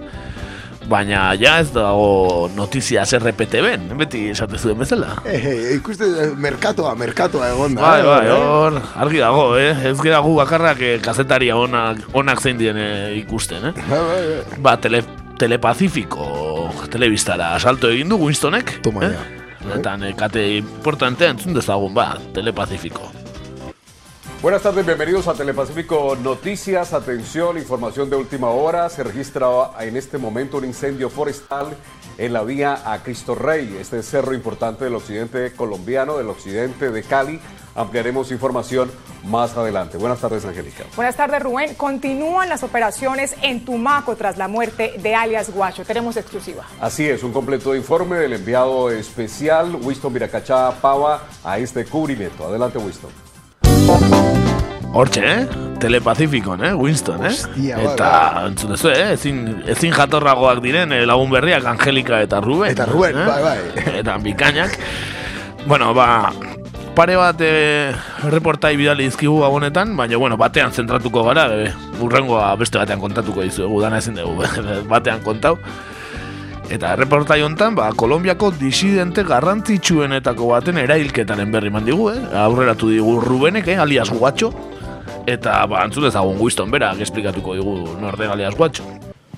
baina ja ez dago notiziaz RPTB-en, beti esate zuen bezala. Eh, eh, ikuste, eh, merkatoa, merkatoa egon da. Bai, eh, bai, eh? hor, argi dago, eh? Ez gera gu bakarrak eh, kazetaria onak, onak zein dien eh, ikusten, eh? Bai, bai, bai. Ba, tele, telepazifiko telebistara asalto egin du Winstonek. Toma eh? Eta eh, kate importantea entzun dezagun, ba, telepazifiko. Buenas tardes, bienvenidos a Telepacífico Noticias. Atención, información de última hora. Se registra en este momento un incendio forestal en la vía a Cristo Rey, este cerro importante del occidente colombiano, del occidente de Cali. Ampliaremos información más adelante. Buenas tardes, Angélica. Buenas tardes, Rubén. Continúan las operaciones en Tumaco tras la muerte de alias Guacho. Tenemos exclusiva. Así es, un completo informe del enviado especial Winston Viracachá Pava a este cubrimiento. Adelante, Winston. Hortxe, eh? Telepazifikon, eh? Winston, eh? Hostia, eta, entzun dezu, eh? Ezin, ezin jatorragoak diren eh, lagun berriak Angelika eta Ruben. Eta Ruben, eh? bai, bai. Eta bikainak. Bueno, ba, pare bat eh, reportai bidali dizkigu gabonetan, baina, bueno, batean zentratuko gara, eh, urrengoa beste batean kontatuko dizuegu, dana ezin dugu, batean kontau. Eta reportai hontan, ba, Kolombiako disidente garrantzitsuenetako baten erailketaren berri eman digu, eh? Aurreratu digu Rubenek, eh? alias Guatxo. Eta, ba, antzun ezagun Winston berak esplikatuko digu norden alias Guatxo.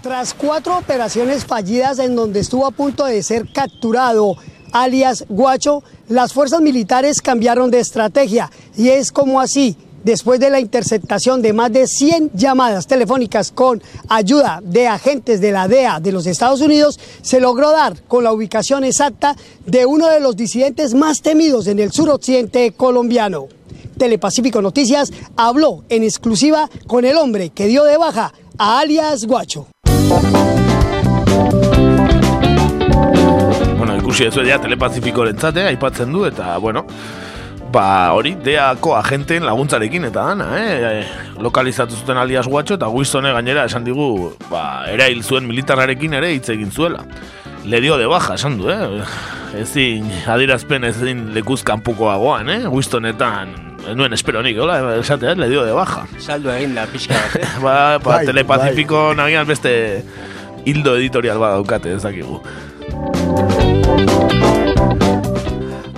Tras cuatro operaciones fallidas en donde estuvo a punto de ser capturado alias Guacho, las fuerzas militares cambiaron de estrategia y es como así. Después de la interceptación de más de 100 llamadas telefónicas con ayuda de agentes de la DEA de los Estados Unidos, se logró dar con la ubicación exacta de uno de los disidentes más temidos en el suroccidente colombiano. Telepacífico Noticias habló en exclusiva con el hombre que dio de baja a alias Guacho. Bueno, ikusi ez ja telepazifiko lentzate, aipatzen du, eta, bueno, ba, hori, deako agenteen laguntzarekin, eta dana, eh? Lokalizatu zuten alias guatxo, eta guizone gainera esan digu, ba, erail zuen militarrarekin ere hitz egin zuela. Le dio de baja, esan du, eh? Ezin, adirazpen ezin lekuz kanpukoagoan, eh? Guistonetan, ez nuen espero nik, hola, esatea, le dio de baja. Saldo egin da pixka bat, eh? ba, ba, Bai, telepazifiko nagian beste hildo editorial bat daukate, ez dakigu.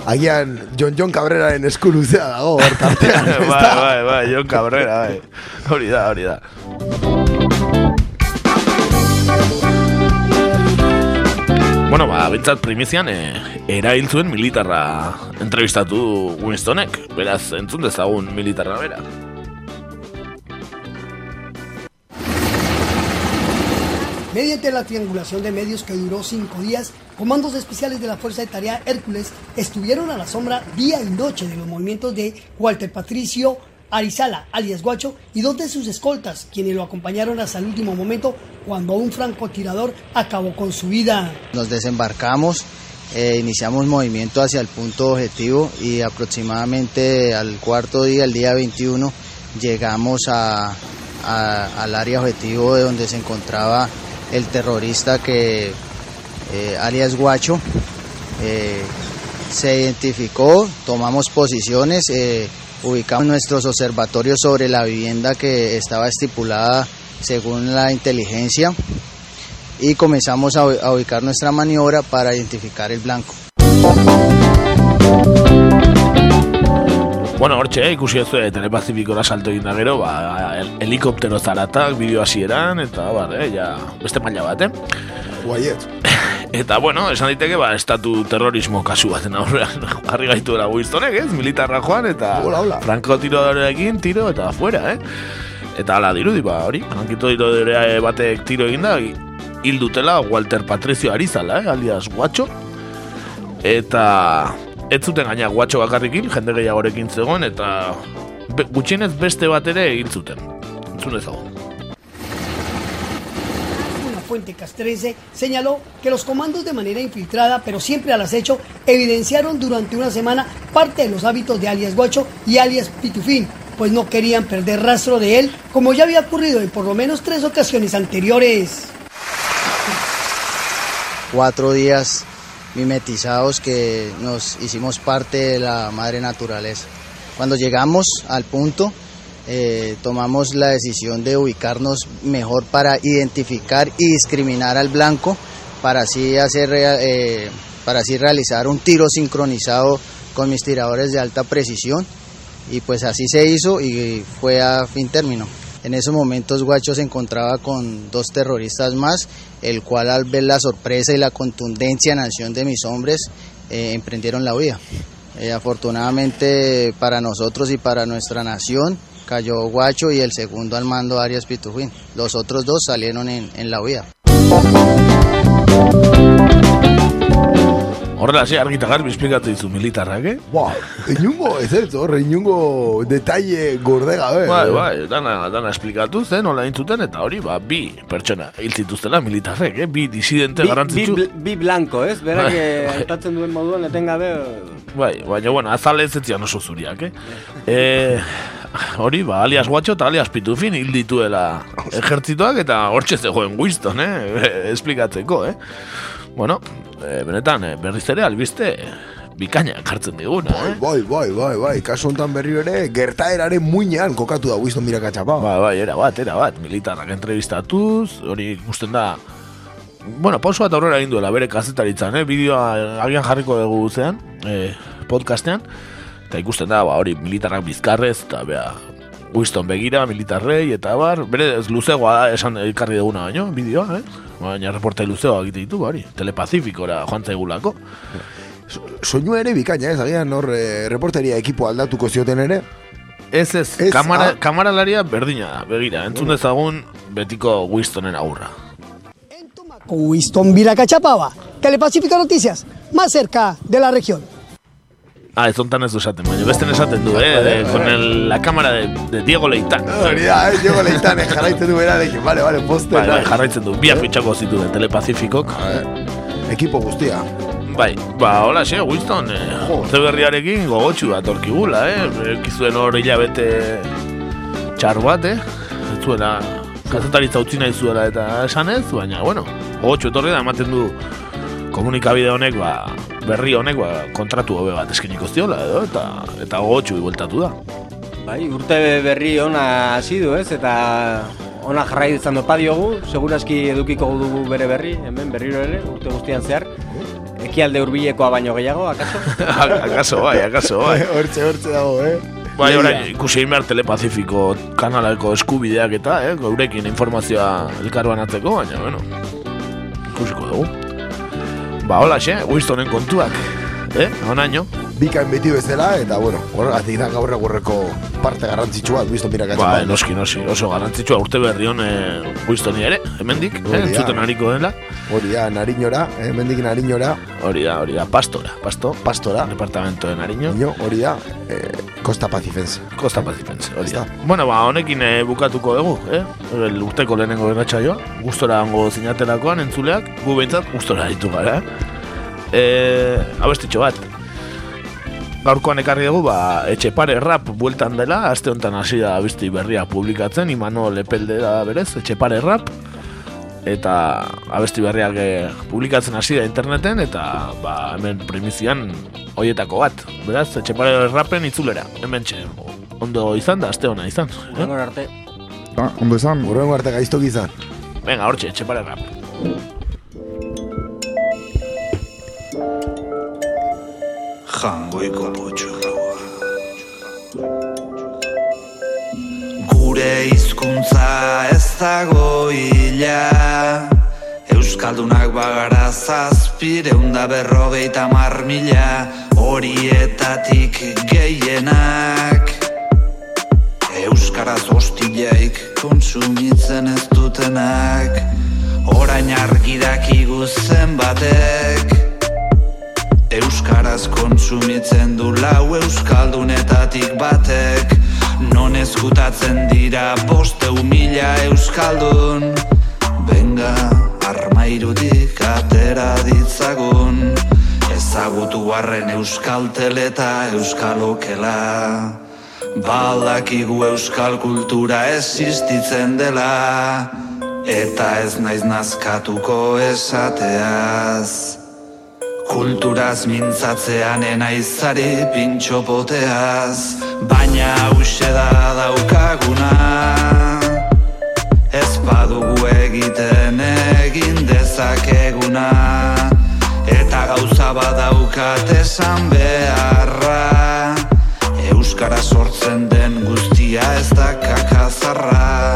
Agian John John Cabreraren esku luzea dago hor tartean. ez bai, da? bai, bai, John Cabrera, bai. Hori da, hori da. Bueno, ba, bintzat primizian, e, erail zuen militarra entrevistatu Winstonek. Beraz, entzun dezagun militarra bera. Mediante la triangulación de medios que duró cinco días, comandos especiales de la Fuerza de Tarea Hércules estuvieron a la sombra día y noche de los movimientos de Walter Patricio Arizala, alias Guacho, y dos de sus escoltas, quienes lo acompañaron hasta el último momento cuando un francotirador acabó con su vida. Nos desembarcamos, eh, iniciamos movimiento hacia el punto objetivo y aproximadamente al cuarto día, el día 21, llegamos al área objetivo de donde se encontraba el terrorista que, eh, alias Guacho, eh, se identificó, tomamos posiciones, eh, ubicamos nuestros observatorios sobre la vivienda que estaba estipulada según la inteligencia y comenzamos a, ubicar nuestra maniobra para identificar el blanco. Bueno, hortxe, eh, ikusi ez telepazifikora salto egin da gero, ba, hel- helikoptero zaratak, bideo hasieran, eta, bar, eh, ja, beste maila bat, eh? Guaiet. Eta, bueno, esan daiteke, ba, estatu terrorismo kasu baten aurrean jarri gaituela Winstonek, ez? Militarra joan, eta Hola, hola. franko tiroarekin tiro, eta fuera, eh? Eta ala dirudi, ba, hori, frankito tiroare batek tiro egin da, hil dutela Walter Patricio Arizala, eh? alias Guatxo. Eta ez zuten gaina Guatxo bakarrik hil, jende gehiagorekin zegoen, eta be, gutxienez beste bat ere hil zuten. Entzun ezagun. Una fuente castrense señaló que los comandos de manera infiltrada, pero siempre al acecho, evidenciaron durante una semana parte de los hábitos de alias Guacho y alias Pitufín, pues no querían perder rastro de él, como ya había ocurrido en por lo menos tres ocasiones anteriores. Cuatro días mimetizados que nos hicimos parte de la madre naturaleza. Cuando llegamos al punto, eh, tomamos la decisión de ubicarnos mejor para identificar y discriminar al blanco, para así, hacer, eh, para así realizar un tiro sincronizado con mis tiradores de alta precisión. Y pues así se hizo y fue a fin término. En esos momentos Guacho se encontraba con dos terroristas más, el cual al ver la sorpresa y la contundencia en de mis hombres, eh, emprendieron la huida. Eh, afortunadamente para nosotros y para nuestra nación cayó Guacho y el segundo al mando Arias Pitujín. Los otros dos salieron en, en la huida. Horrela, ze argita garbi esplikatu dizu militarrak, eh? Ba, inungo, ez ez, hor, inungo detalle gorde gabe. Bai, bai, dana, dana esplikatu zen, nola intzuten, eta hori, ba, bi pertsona hil zituztela militarrek, eh? Bi disidente Bi, bi, garrantzitsu. bl- bi blanco, ez? Berak eh, bai. aipatzen duen moduan etengabe... Bai, baina, bueno, azalez ez zian oso zuriak, eh? eh hori, ba, alias guatxo eta alias pitufin hil dituela ejertzitoak eta hortxe zegoen Winston, eh? Esplikatzeko, eh? Bueno, eh, benetan, eh, berriz ere albiste bikaina jartzen diguna, eh? Bai, bai, bai, bai, kasu honetan berri ere, gertaeraren muinean kokatu da Winston Mirakatxapa. Ba, bai, era bat, era bat, militarrak entrevistatuz, hori ikusten da bueno, pauso bat aurrera egin duela bere kazetaritzan, eh? bideoa agian jarriko dugu zean, eh, podcastean, eta ikusten da, ba, hori militarrak bizkarrez, eta bea, Winston begira, militarrei, eta bar, bere luzegoa da, esan ekarri duguna baino, bideoa, eh? Baina reportai luzegoa egite ditu, ba, hori, telepazifikora joan zaigulako. Soinu ere bikaina, ez, agian hor eh, reporteria ekipo aldatuko zioten ere. Ez ez, Ez, kamara, ah. kamaralaria berdina da, begira, entzun dezagun betiko Winstonen aurra. Winston Viracachapaba, Telepacífico Noticias, más cerca de la región. Ah, ez ontan ez du esaten, baina besten esaten du, eh, de, con el, la cámara de, de Diego Leitán. Hori da, eh, Diego Leitán, eh, jarraitzen du berarekin, vale, vale, poste. Bai, bai, jarraitzen du, biak fitxako zitu den Telepazifikok. Ekipo guztia. Bai, ba, hola, xe, Winston, eh, urte berriarekin gogotxu bat orkigula, eh, ekizuen hor hilabete txar bat, eh, ez zuela, kazetaritza utzi nahi zuela eta esanez, baina, bueno, gogotxu etorri da, ematen du komunikabide honek, ba, berri honek, ba, kontratu hobe bat eskeniko ziola, edo, eta, eta gogotxu bueltatu da. Bai, urte berri ona hasi du, ez? Eta ona jarrai izan dopa diogu, seguraski edukiko dugu bere berri, hemen berriro ere, urte guztian zehar. Ekialde hurbilekoa baino gehiago, akaso? akaso bai, akaso bai. hortze, hortze dago, eh? Bai, orain, ikusi egin behar telepazifiko kanaleko eskubideak eta, eh, geurekin informazioa elkarbanatzeko, baina, bueno, ikusiko dugu. Ba, hola, xe, Winstonen kontuak, eh, onaino. Bikain beti bezala, eta bueno, horregatik da gaur egurreko parte garrantzitsua, Winston Viracachapaba. Ba, noski, noski, oso garantzitsua urte berri hon eh, Winstoni ere, hemendik, eh, entzuten hariko dela. Hori da, nariñora, eh, mendik nariñora. Hori da, hori da, pastora, pasto, pastora. Departamento de Nariño. Nio, hori da, eh, Costa Pacifense. Costa Pacifense, hori da. Bueno, ba, honekin eh, bukatuko dugu, eh? El urteko lehenengo erratxaioa. Gustora hango zinatelakoan entzuleak, gu behintzat gustora ditu gara, eh? Eh, abestitxo bat. Gaurkoan ekarri dugu, ba, etxepare rap bueltan dela, aste honetan hasi da abesti berria publikatzen, Imano Lepelde da berez, etxepare rap, eta abesti berriak eh, publikatzen hasi da interneten, eta ba, hemen primizian hoietako bat. Beraz, etxepare rapen itzulera, hemen txe, ondo izan da, aste hona izan. Eh? Arte. Ah, ondo izan. Horrengo arte gaiztok izan. Venga, hortxe, etxepare rap. jangoiko potxorroa. Gure hizkuntza ez dago hila, Euskaldunak bagara zazpireunda berrogeita mar horietatik gehienak. Euskaraz hostileik kontsumitzen ez dutenak, orain argi dakigu zenbatek. Euskaraz kontsumitzen du lau euskaldunetatik batek Non ezkutatzen dira boste mila euskaldun. Benga, armairutik atera ditzagun. Ezagutu harren euskaltel eta euskalokela Balakigu euskal kultura existitzen dela. Eta ez naiz nazkatuko esateaz. Kulturaz mintzatzean enaizari pintxopoteaz Baina hause da daukaguna. Ez badugu egiten egin dezakeguna. Eta gauza badaukat esan beharra. Euskara sortzen den guztia ez da kakazarra.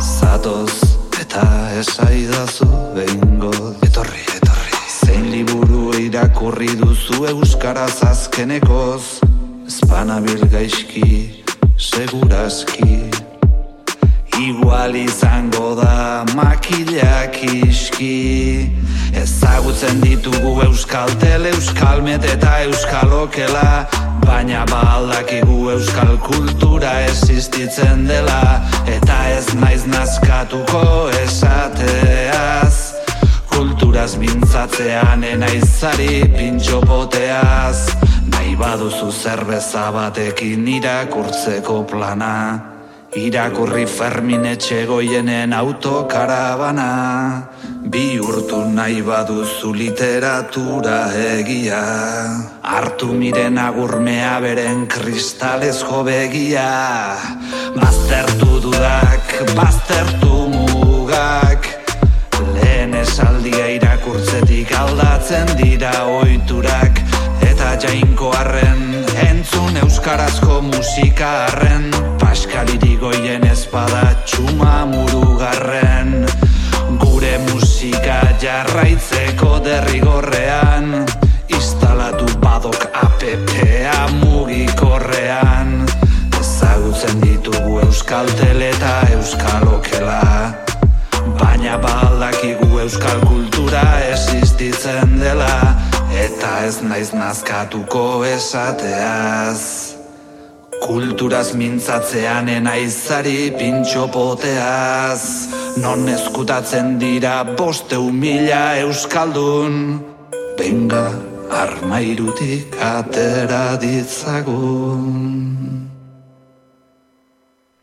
Zatoz eta esaidazu behingo. Etorri, etorri. Zein liburu irakurri duzu euskaraz azkenekoz Espanabil gaizki, segurazki. Igual izango da makilak iski. Ezagutzen ditugu euskal tele, euskalmet eta euskalokela Baina baldakigu euskal kultura existitzen dela. Eta ez naiz nazkatuko esateaz. Kulturaz mintzatzean enaizari pintxopoteaz Nahi baduzu zerbeza batekin irakurtzeko plana. Irakurri Fermin etxegoienen autokarabana Bihurtu nahi baduzu literatura egia. Artu miren agurmea beren kristalezko begia. Baztertu dudak, baztertu mugak. Lehen esaldia irakurtzetik aldatzen dira oiturak eta jainko arren Entzun euskarazko musika arren. Paskaliri goien ezpada txuma murugarren. Gure musika jarraitzeko derrigorrean Instalatu badok APP-a mugikorrean. Ezagutzen ditugu euskal tele eta euskal okela. Baina baldakigu euskal kultura existitzen dela. Eta ez naiz nazkatuko esateaz. Kulturaz mintzatzean enaizari pintxopoteaz Non eskutatzen dira boste mila euskaldun. Benga armairutik atera ditzagun